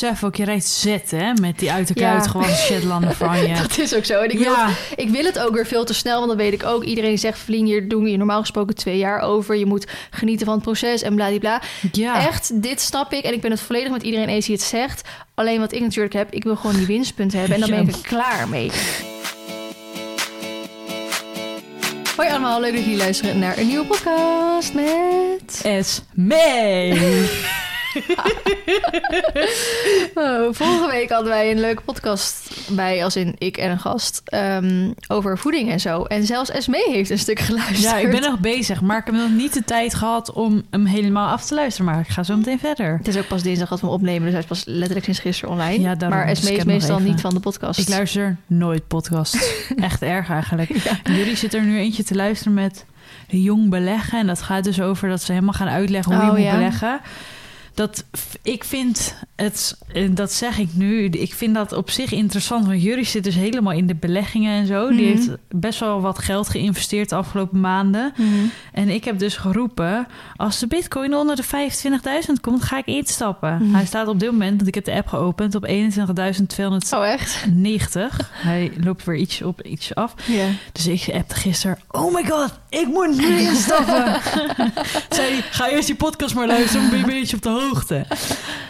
besef ook, je rijdt zet hè, met die uit de Ja. gewoon Shetlander van je. Dat is ook zo. En ik, wil, ja, ik wil het ook weer veel te snel, want dan weet ik ook... iedereen zegt, Vlien, hier doen we je normaal gesproken twee jaar over. Je moet genieten van het proces en bladibla. ja. Echt, dit snap ik. En ik ben het volledig met iedereen eens die het zegt. Alleen wat ik natuurlijk heb, ik wil gewoon die winstpunten hebben. En dan ben ik er klaar mee. Hoi allemaal, leuk dat jullie luisteren naar een nieuwe podcast met... Es mee. Oh, vorige week hadden wij een leuke podcast bij, als in ik en een gast, ehm, over voeding en zo. En zelfs Esmee heeft een stuk geluisterd. Ja, ik ben nog bezig, maar ik heb nog niet de tijd gehad om hem helemaal af te luisteren. Maar ik ga zo meteen verder. Het is ook pas dinsdag dat we hem opnemen, dus hij is pas letterlijk sinds gisteren online. Ja, daarom, maar dus Esmee ik is meestal niet van de podcast. Ik luister nooit podcasts. Echt erg eigenlijk. Ja. Jullie zitten er nu eentje te luisteren met jong beleggen. En dat gaat dus over dat ze helemaal gaan uitleggen hoe je Oh, moet ja. beleggen. Dat ik vind het, en dat zeg ik nu, ik vind dat op zich interessant. Want jullie zit dus helemaal in de beleggingen en zo. Die Mhm. heeft best wel wat geld geïnvesteerd de afgelopen maanden. Mhm. En ik heb dus geroepen, als de bitcoin onder de 25.000 komt, ga ik instappen. Mhm. Hij staat op dit moment, want ik heb de app geopend, op 21.200 Oh, echt? 90. Hij loopt weer iets op, iets af. Dus ik appte gisteren... Oh my god, ik moet nu instappen. Zei ga eerst die podcast maar luisteren... je een beetje op de hoogte.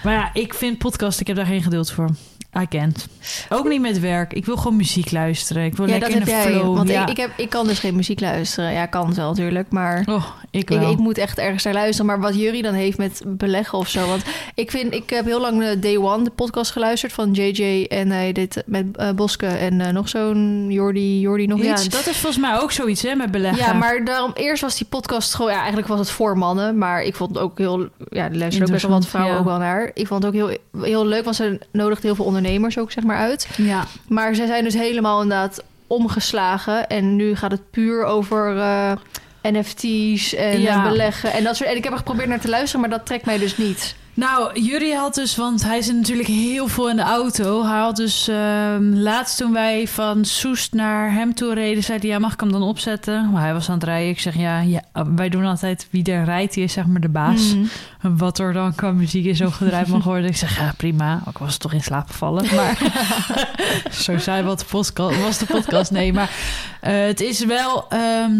Maar ja, ik vind podcast... Ik heb daar geen geduld voor. I can't. Ook niet met werk. Ik wil gewoon muziek luisteren. Ik wil Ja, lekker dat in heb de jij. flow. Want ja. ik, ik, heb, ik kan dus geen muziek luisteren. Ja, kan wel natuurlijk, maar... Oh, ik wel. ik moet echt ergens naar luisteren. Maar wat Jury dan heeft met beleggen of zo. Want ik vind, ik heb heel lang de Day One, de podcast geluisterd van JJ. En hij dit met eh, Boske en eh, nog zo'n Jordi, Jordi nog ja, iets. dat is volgens mij ook zoiets, hè, met beleggen. Ja, maar daarom eerst was die podcast gewoon... Ja, eigenlijk was het voor mannen. Maar ik vond het ook heel... Ja, er luisteren ook best wel wat vrouwen ja. ook wel naar. Ik vond het ook heel, heel leuk, want ze nodigde heel veel ondernemers ook zeg maar uit. Ja. Maar zij zijn dus helemaal inderdaad omgeslagen. En nu gaat het puur over eh, NFT's en Ja. beleggen. En, dat soort, en ik heb er geprobeerd naar te luisteren, maar dat trekt mij dus niet. Nou, Jury had dus, want hij zit natuurlijk heel veel in de auto. Hij had dus ehm, laatst toen wij van Soest naar hem toe reden, zei hij: Ja, mag ik hem dan opzetten? Maar hij was aan het rijden. Ik zeg: Ja, ja wij doen altijd wie er rijdt, die is zeg maar de baas. Mhm. Wat er dan qua muziek in zo gedraaid mag worden. Ik zeg: Ja, prima. Ook was toch in slaap gevallen. Maar zo zei wat de podcast, was de podcast. Nee, maar eh, het is wel. ehm,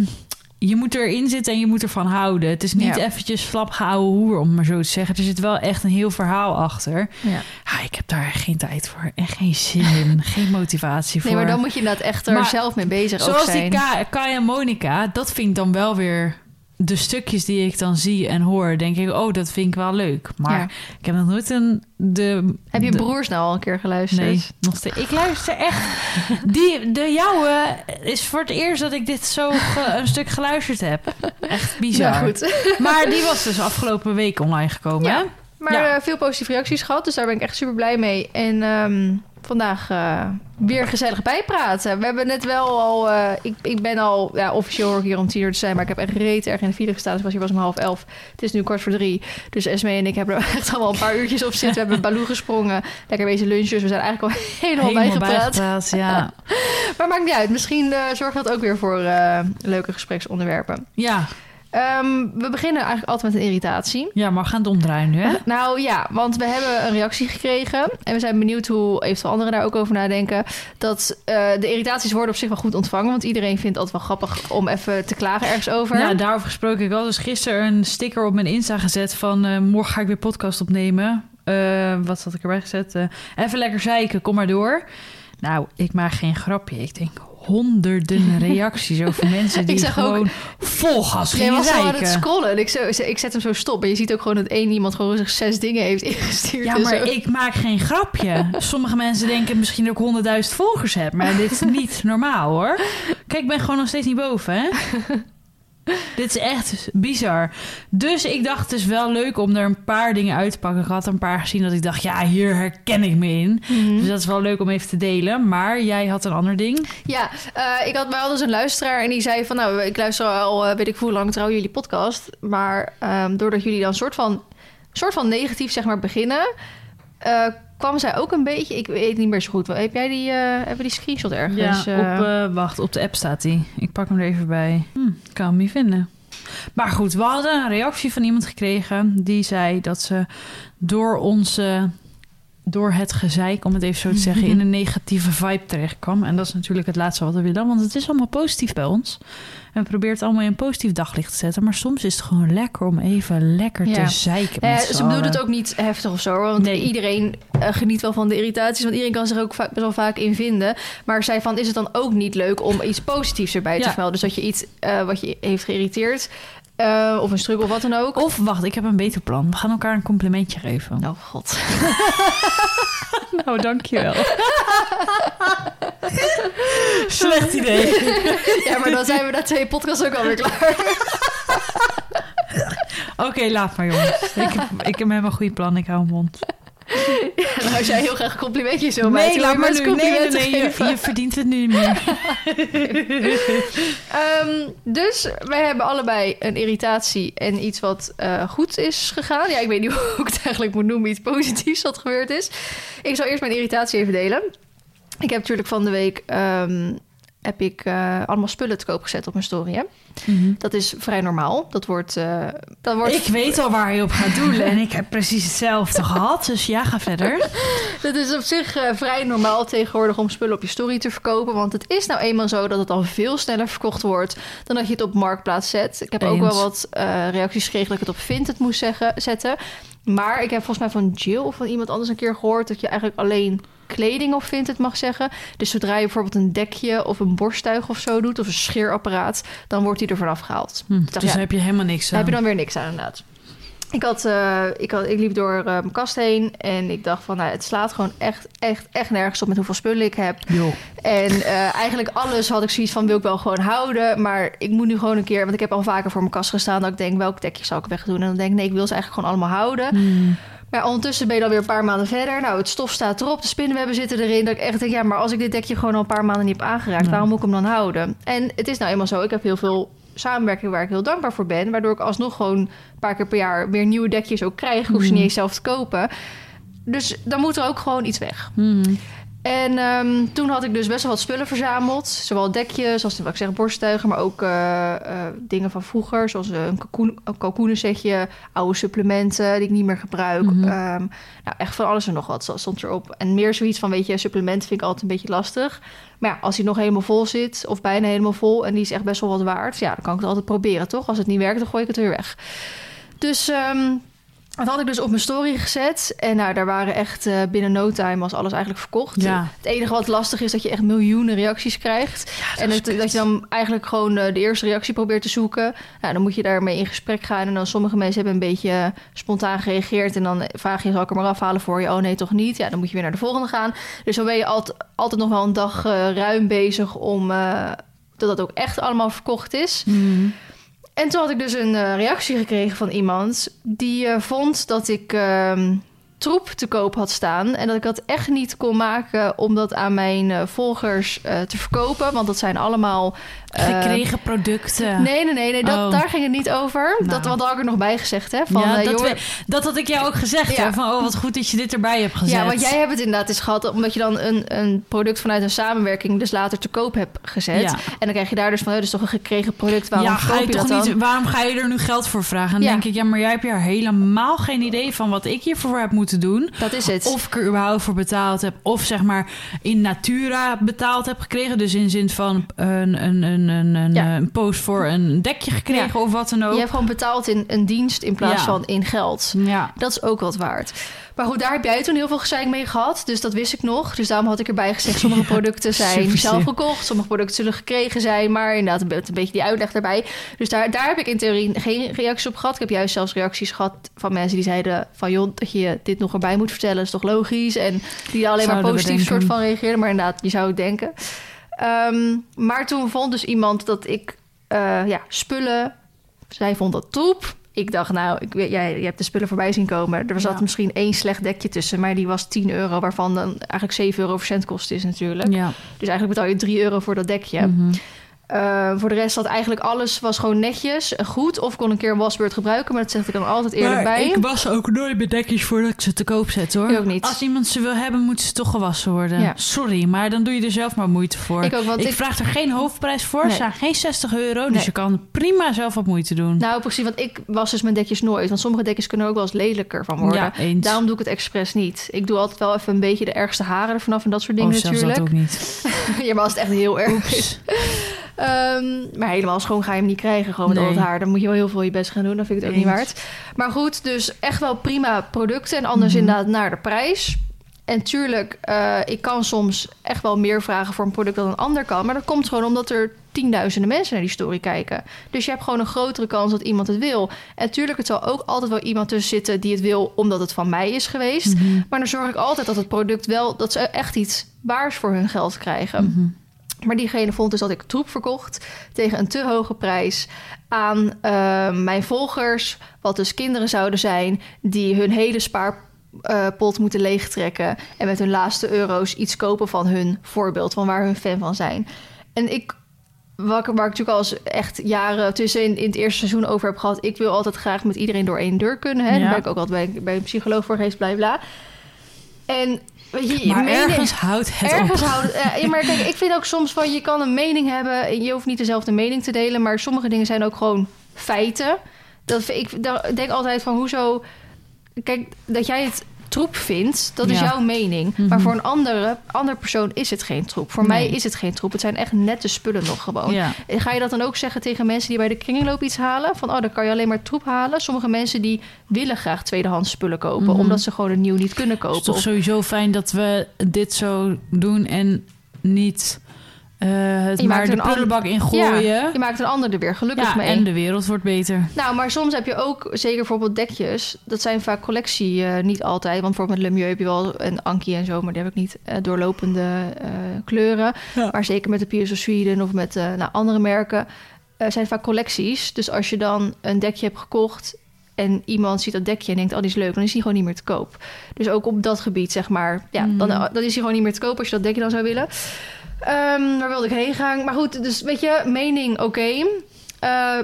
je moet erin zitten en je moet ervan houden. Het is niet Ja. eventjes flap gehouden hoer, om maar zo te zeggen. Er zit wel echt een heel verhaal achter. Ja. Ah, ik heb daar geen tijd voor en geen zin in. geen motivatie voor. Nee, maar dan moet je inderdaad echt er Maar zelf mee bezig ook Zoals zijn. die Ka- Kai en Monica, dat vind ik dan wel weer... De stukjes die ik dan zie en hoor, denk ik... oh, dat vind ik wel leuk. Maar Ja. ik heb nog nooit een... De, Heb je de- broers nou al een keer geluisterd? Nee, nog steeds. Ik luister echt. Die, de jouwe is voor het eerst dat ik dit zo ge- een stuk geluisterd heb. Echt bizar. Nou goed. Maar die was dus afgelopen week online gekomen. Ja. Maar Ja. eh, veel positieve reacties gehad, dus daar ben ik echt super blij mee. En ehm, vandaag eh, weer gezellig bijpraten. We hebben net wel al... eh, ik, ik ben al... Ja, officieel hoor hier om tien uur te zijn, maar ik heb echt reet erg in de file gestaan. Dus was hier was om half elf. Het is nu kwart voor drie. Dus Esme en ik hebben er echt allemaal een paar uurtjes op zitten. We hebben Baloo gesprongen. Lekker bezig lunchen. Dus we zijn eigenlijk al helemaal, Helemaal bijgepraat. bijgepraat, ja. Maar maakt niet uit. Misschien eh, zorgt dat ook weer voor leuke gespreksonderwerpen. ja. Ehm, we beginnen eigenlijk altijd met een irritatie. Ja, maar we gaan het omdraaien nu, hè? Nou ja, want we hebben een reactie gekregen. En we zijn benieuwd hoe eventueel anderen daar ook over nadenken. Dat eh, de irritaties worden op zich wel goed ontvangen. Want iedereen vindt het altijd wel grappig om even te klagen ergens over. Ja, daarover gesproken. Ik had dus gisteren een sticker op mijn Insta gezet van... eh, morgen ga ik weer podcast opnemen. Eh, wat had ik erbij gezet? Even lekker zeiken, kom maar door. Nou, ik maak geen grapje. Ik denk honderden reacties over mensen die Ik zag ook- gewoon vol gas gingen was aan het scrollen. En ik, zo, ik zet hem zo stop. En je ziet ook gewoon dat één iemand gewoon rustig zes dingen heeft ingestuurd. Ja, maar ik maak geen grapje. Sommige mensen denken misschien dat ik honderdduizend volgers heb. Maar dit is niet normaal, hoor. Kijk, ik ben gewoon nog steeds niet boven, hè? Dit is echt bizar. Dus ik dacht, het is wel leuk om er een paar dingen uit te pakken. Ik had een paar gezien dat ik dacht, ja, hier herken ik me in. Mhm. Dus dat is wel leuk om even te delen. Maar jij had een ander ding. Ja, eh, ik had wel dus een luisteraar en die zei van... nou, ik luister al eh, weet ik hoe lang trouw jullie podcast. Maar ehm, doordat jullie dan soort van, soort van negatief zeg maar beginnen... eh, kwam zij ook een beetje... Ik weet niet meer zo goed. Heb jij die, eh, hebben die screenshot ergens? Ja, eh? op, eh, wacht, op de app staat die. Ik pak hem er even bij. Hm, kan hem niet vinden. Maar goed, we hadden een reactie van iemand gekregen die zei dat ze door onze door het gezeik, om het even zo te zeggen, in een negatieve vibe terecht kwam. En dat is natuurlijk het laatste wat we willen, want het is allemaal positief bij ons. En we proberen het allemaal in een positief daglicht te zetten. Maar soms is het gewoon lekker om even lekker Ja. te zeiken. Eh, ze z'n bedoelen het ook niet heftig of zo, want Nee. iedereen eh, geniet wel van de irritaties, want iedereen kan zich ook best wel vaak in vinden. Maar zij van, is het dan ook niet leuk om iets positiefs erbij te Ja. vermelden? Dus dat je iets eh, wat je heeft geïrriteerd, eh, of een struggle of wat dan ook. Of wacht, ik heb een beter plan. We gaan elkaar een complimentje geven. Oh god. Nou, dankjewel. Slecht idee. ja, maar dan zijn we na twee podcasts ook alweer klaar. Oké, laat maar jongens. Ik heb, ik heb helemaal een goede plan. Ik hou mijn mond. nou, als jij heel graag complimentjes wil maken, Nee, laat maar nu. Nee, nee, complimenten nee. Je, geven. je verdient het nu niet meer. Ehm, dus wij hebben allebei een irritatie en iets wat eh, goed is gegaan. Ja, ik weet niet hoe ik het eigenlijk moet noemen. Iets positiefs wat gebeurd is. Ik zal eerst mijn irritatie even delen. Ik heb natuurlijk van de week ehm, heb ik, eh, allemaal spullen te koop gezet op mijn story. Hè? Dat is vrij normaal. Dat wordt... eh, dat wordt Ik weet al waar je op gaat doelen. En ik heb precies hetzelfde gehad. Dus ja, ga verder. Het is op zich eh, vrij normaal tegenwoordig om spullen op je story te verkopen. Want het is nou eenmaal zo dat het al veel sneller verkocht wordt dan dat je het op Marktplaats zet. Ik heb ook wel wat reacties gekregen dat ik het op Vinted moest zeggen, zetten. Maar ik heb volgens mij van Jill of van iemand anders een keer gehoord dat je eigenlijk alleen kleding op Vinted mag zeggen. Dus zodra je bijvoorbeeld een dekje of een borsttuig of zo doet, of een scheerapparaat, dan wordt die er vanaf gehaald. Hm, Ik dus dacht, ja, heb je helemaal niks aan. heb je dan weer niks aan, inderdaad. Ik, had, eh, ik, had, ik liep door eh, mijn kast heen en ik dacht van... Nou, het slaat gewoon echt, echt, echt nergens op met hoeveel spullen ik heb. En eh, eigenlijk alles had ik zoiets van, wil ik wel gewoon houden. Maar ik moet nu gewoon een keer... Want ik heb al vaker voor mijn kast gestaan dat ik denk... welk dekje zal ik wegdoen? En dan denk ik, nee, ik wil ze eigenlijk gewoon allemaal houden. Hm. Maar ondertussen ben je dan weer een paar maanden verder. Nou, het stof staat erop, de spinnenwebben zitten erin. Dat ik echt denk, ja, maar als ik dit dekje gewoon al een paar maanden niet heb aangeraakt... Ja. waarom moet ik hem dan houden? En het is nou eenmaal zo, ik heb heel veel samenwerking waar ik heel dankbaar voor ben. Waardoor ik alsnog gewoon een paar keer per jaar weer nieuwe dekjes ook krijg. Ik hoef ze niet eens zelf te kopen. Dus dan moet er ook gewoon iets weg. Hm. En ehm, toen had ik dus best wel wat spullen verzameld. Zowel dekjes, als wat ik zeg, borsttuigen, maar ook eh, eh, dingen van vroeger. Zoals een, kalkoen, een kalkoenensetje, oude supplementen die ik niet meer gebruik. Mhm. Ehm, nou, echt van alles en nog wat stond erop. En meer zoiets van, weet je, supplementen vind ik altijd een beetje lastig. Maar ja, als die nog helemaal vol zit, of bijna helemaal vol... en die is echt best wel wat waard, ja, dan kan ik het altijd proberen, toch? Als het niet werkt, dan gooi ik het weer weg. Dus... ehm, dat had ik dus op mijn story gezet. En nou, daar waren echt eh, binnen no time was alles eigenlijk verkocht. Ja. Het enige wat lastig is dat je echt miljoenen reacties krijgt. en het- dat je dan eigenlijk gewoon eh, de eerste reactie probeert te zoeken. Nou, dan moet je daarmee in gesprek gaan. En dan sommige mensen hebben een beetje spontaan gereageerd. En dan vraag je, zal ik er maar afhalen voor je? Oh nee, toch niet? Ja, dan moet je weer naar de volgende gaan. Dus dan ben je altijd, altijd nog wel een dag eh, ruim bezig om... eh, dat dat ook echt allemaal verkocht is. Hm. En toen had ik dus een eh, reactie gekregen van iemand die eh, vond dat ik ehm, troep te koop had staan. En dat ik dat echt niet kon maken om dat aan mijn eh, volgers eh, te verkopen. Want dat zijn allemaal. eh, Gekregen producten. Nee, nee, nee, nee dat, Oh. daar ging het niet over. Nou. Dat wat had ik er nog bij gezegd, hè? Van, ja, dat, jongen- we- dat had ik jou ook gezegd. Ja. Van, oh, wat goed dat je dit erbij hebt gezet. Ja, want jij hebt het inderdaad eens gehad, omdat je dan een, een product vanuit een samenwerking dus later te koop hebt gezet. Ja. En dan krijg je daar dus van, oh, dat is toch een gekregen product, waarom ja, ga je je toch dan? niet, waarom ga je er nu geld voor vragen? En dan denk ik, ja, maar jij hebt hier helemaal geen idee van wat ik hiervoor heb moeten doen. Dat is het. Of ik er überhaupt voor betaald heb. Of zeg maar in natura betaald heb gekregen. Dus in zin van een, een, een, een, een, Ja. een post voor een dekje gekregen of wat dan ook. Je hebt gewoon betaald in een dienst in plaats Ja. van in geld. Ja. Dat is ook wat waard. Maar goed, daar heb jij toen heel veel gezeik mee gehad. Dus dat wist ik nog. Dus daarom had ik erbij gezegd... sommige producten zijn zelf gekocht. Sommige producten zullen gekregen zijn. Maar inderdaad, een be- een beetje die uitleg daarbij. Dus daar, daar heb ik in theorie geen reacties op gehad. Ik heb juist zelfs reacties gehad van mensen die zeiden... van joh, dat je dit nog erbij moet vertellen is toch logisch? En die alleen maar Zouden positief soort van reageerden. Maar inderdaad, je zou het denken. Ehm, maar toen vond dus iemand dat ik eh, ja, spullen... Zij vond dat troep. Ik dacht, nou, ik, weet- jij, je hebt de spullen voorbij zien komen. Er zat Ja. misschien één slecht dekje tussen, maar die was 10 euro, waarvan dan eigenlijk 7 euro verzendkosten is natuurlijk. ja. Dus eigenlijk betaal je 3 euro voor dat dekje. Mhm. Eh, voor de rest had eigenlijk alles was gewoon netjes en goed. Of kon een keer een wasbeurt gebruiken, maar dat zeg ik dan altijd eerlijk maar bij. ik was ook nooit met dekjes voordat ik ze te koop zet, hoor. Ik ook niet. Als iemand ze wil hebben, moeten ze toch gewassen worden. Ja. Sorry, maar dan doe je er zelf maar moeite voor. Ik ook, want ik, ik- vraag er geen hoofdprijs voor. Nee. Ze zijn geen 60 euro, dus Nee. je kan prima zelf wat moeite doen. Nou, precies, want ik was dus mijn dekjes nooit. Want sommige dekjes kunnen er ook wel eens lelijker van worden. ja, eens. Daarom doe ik het expres niet. Ik doe altijd wel even een beetje de ergste haren ervan af en dat soort dingen oh, zelfs natuurlijk. dat ook niet. ja, maar als het echt heel erg is. Ehm, maar helemaal schoon ga je hem niet krijgen, gewoon met al Nee. het haar. Dan moet je wel heel veel je best gaan doen, dan vind ik het ook niet waard. Maar goed, dus echt wel prima producten. En anders Mhm. inderdaad naar de prijs. En tuurlijk, eh, ik kan soms echt wel meer vragen voor een product dan een ander kan. Maar dat komt gewoon omdat er tienduizenden mensen naar die story kijken. Dus je hebt gewoon een grotere kans dat iemand het wil. En tuurlijk, het zal ook altijd wel iemand tussen zitten die het wil omdat het van mij is geweest. Mhm. Maar dan zorg ik altijd dat het product wel, dat ze echt iets waars voor hun geld krijgen. Mhm. Maar diegene vond dus dat ik troep verkocht tegen een te hoge prijs aan eh, mijn volgers. Wat dus kinderen zouden zijn die hun hele spaarpot moeten leegtrekken. En met hun laatste euro's iets kopen van hun voorbeeld, van waar hun fan van zijn. En ik, waar, ik- waar ik natuurlijk al eens echt jaren tussen in, in het eerste seizoen over heb gehad. Ik wil altijd graag met iedereen door één deur kunnen. Hè? Ja. Daar ben ik ook altijd bij, bij een psycholoog voor geweest, bla bla. En je, je Maar mening- ergens houdt het Ergens op. houden. ja, maar kijk, ik vind ook soms van je kan een mening hebben. en Je hoeft niet dezelfde mening te delen. Maar sommige dingen zijn ook gewoon feiten. Dat, vind ik daar denk altijd van hoezo. Kijk, dat jij het troep vindt, dat is Ja. jouw mening. Mhm. Maar voor een andere, andere persoon is het geen troep. Voor Nee. mij is het geen troep. Het zijn echt nette spullen nog gewoon. Ja. En Ga je dat dan ook zeggen tegen mensen die bij de kringloop iets halen? Van, oh, dan kan je alleen maar troep halen. Sommige mensen die willen graag tweedehands spullen kopen... Mhm. omdat ze gewoon een nieuw niet kunnen Het is kopen. toch sowieso fijn dat we dit zo doen en niet het Je maar maakt de prullenbak ingooien. Ja, je maakt een ander er weer gelukkig Ja, mee. en de wereld wordt beter. Nou, maar soms heb je ook, zeker bijvoorbeeld dekjes, dat zijn vaak collectie, eh, niet altijd. Want bijvoorbeeld met Lemieux heb je wel een Anki en zo, maar die heb ik niet eh, doorlopende eh, kleuren. Ja. Maar zeker met de Piers of Sweden of met eh, nou, andere merken eh, zijn het vaak collecties. Dus als je dan een dekje hebt gekocht en iemand ziet dat dekje en denkt, oh, die is leuk, dan is die gewoon niet meer te koop. Dus ook op dat gebied, zeg maar, ja, dan, dan is die gewoon niet meer te koop als je dat dekje dan zou willen. Ehm, waar wilde ik heen gaan? Maar goed, dus weet je, mening oké. Eh,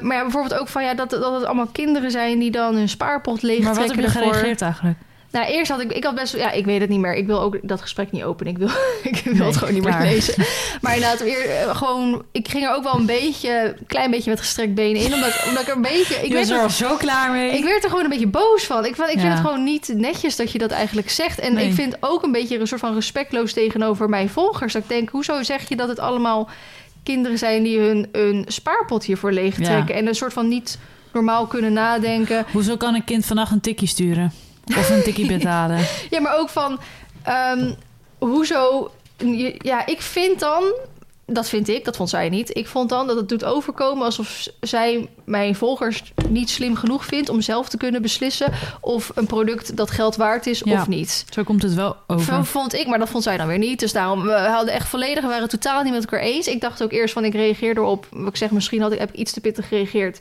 maar ja, bijvoorbeeld ook van ja, dat, dat het allemaal kinderen zijn die dan hun spaarpot Maar wat heb je ervoor. gereageerd eigenlijk? Nou, eerst had ik, ik had best, ja, ik weet het niet meer. Ik wil ook dat gesprek niet openen. Ik wil, ik wil Nee, het gewoon niet klaar. meer lezen. Maar inderdaad, weer eh, gewoon, ik ging er ook wel een beetje, een klein beetje met gestrekt benen in, omdat, ik- omdat ik er een beetje, ik werd er, al zo klaar mee. ik werd er gewoon een beetje boos van. Ik, ik vind het gewoon niet netjes dat je dat eigenlijk zegt. En Nee. ik vind ook een beetje een soort van respectloos tegenover mijn volgers. Dat ik denk, hoezo zeg je dat het allemaal kinderen zijn die hun, hun spaarpot hiervoor leegtrekken en een soort van niet normaal kunnen nadenken. Hoezo kan een kind vannacht een tikkie sturen? Of een tikkie betalen? Ja, maar ook van ehm, hoezo. Ja, ik vind dan. Dat vind ik, dat vond zij niet. Ik vond dan dat het doet overkomen alsof zij mijn volgers niet slim genoeg vindt om zelf te kunnen beslissen of een product dat geld waard is Ja. of niet. Zo komt het wel Zo over. vond ik, maar dat vond zij dan weer niet. Dus daarom, we hadden echt volledig, we waren het totaal niet met elkaar eens. Ik dacht ook eerst van, ik reageer erop. Ik zeg, misschien had ik, heb ik iets te pittig gereageerd.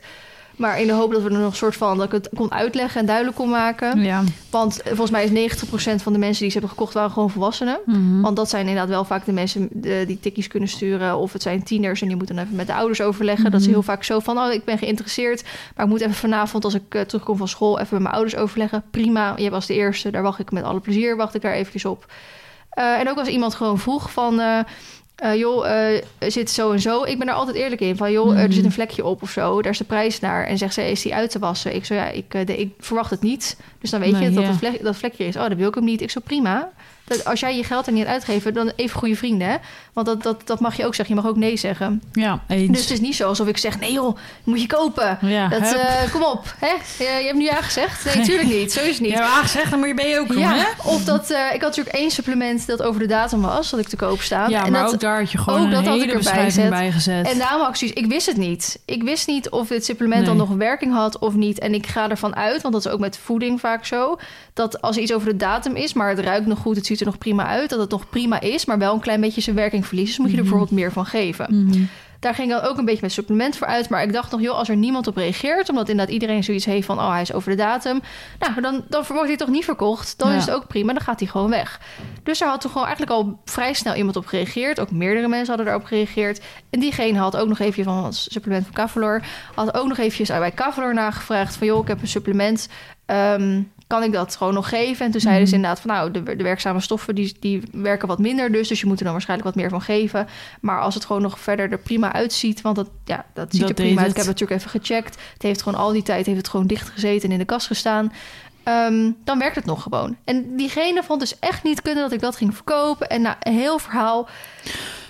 Maar in de hoop dat we er nog een soort van, dat ik het kon uitleggen en duidelijk kon maken. Ja. Want eh, volgens mij is 90% van de mensen die ze hebben gekocht waren gewoon volwassenen. Mhm. Want dat zijn inderdaad wel vaak de mensen die tikkies kunnen sturen. Of het zijn tieners en die moeten dan even met de ouders overleggen. Dat is Mhm. heel vaak zo van, oh, ik ben geïnteresseerd. Maar ik moet even vanavond, als ik eh, terugkom van school, even met mijn ouders overleggen. Prima, je was de eerste. Daar wacht ik met alle plezier, wacht ik daar eventjes op. Eh, en ook als iemand gewoon vroeg van... eh, joh, eh, zit zo en zo. Ik ben er altijd eerlijk in. Van, joh, er Mhm. zit een vlekje op of zo. Daar is de prijs naar. En zegt ze, is die uit te wassen? Ik zo, ja, ik, eh, de- ik verwacht het niet. Dus dan weet Nee, je dat dat, vlek, dat vlekje is. Oh, dat wil ik hem niet. Ik zo, prima. Dat, als jij je geld er niet uitgeeft, dan even goede vrienden. Hè? Want dat, dat, dat mag je ook zeggen. Je mag ook nee zeggen. Ja, eens. Dus het is niet zo alsof ik zeg, nee joh, moet je kopen. ja, Dat, eh, kom op, hè? Je, je hebt nu ja gezegd. Nee, natuurlijk niet. Zo is het niet. Ja, maar gezegd, dan moet je ben je ook doen, hè? Ja, of dat eh, ik had natuurlijk één supplement dat over de datum was, dat ik te koop staan. Ja, en maar dat, ook daar had je gewoon ook dat had ik erbij gezet. bij gezet. En daarom had ik wist het niet. Ik wist niet of dit supplement dan nog werking had of niet. En ik ga ervan uit, want dat is ook met voeding vaak zo, dat als er iets over de datum is, maar het ruikt nog goed, het ziet er nog prima uit, dat het nog prima is, maar wel een klein beetje zijn werking verliest. Dus moet je er Mhm. bijvoorbeeld meer van geven. Mhm. Daar ging dan ook een beetje met supplement voor uit. Maar ik dacht nog, joh, als er niemand op reageert... omdat inderdaad iedereen zoiets heeft van... oh, hij is over de datum. Nou, dan, dan wordt hij toch niet verkocht. Dan Ja. is het ook prima, dan gaat hij gewoon weg. Dus daar had toen gewoon eigenlijk al vrij snel iemand op gereageerd. Ook meerdere mensen hadden erop gereageerd. En diegene had ook nog even van het supplement van Cavalor... had ook nog eventjes bij Cavalor nagevraagd van... joh, ik heb een supplement... Ehm, kan ik dat gewoon nog geven? En toen zeiden ze Mhm. inderdaad van... nou, de, de werkzame stoffen die, die werken wat minder dus... dus je moet er dan waarschijnlijk wat meer van geven. Maar als het gewoon nog verder er prima uitziet... want dat, ja, dat ziet Dat er prima uit. Ik heb het natuurlijk even gecheckt. Het heeft gewoon al die tijd heeft het gewoon dicht gezeten en in de kast gestaan. Ehm, dan werkt het nog gewoon. En diegene vond dus echt niet kunnen dat ik dat ging verkopen. En nou, een heel verhaal.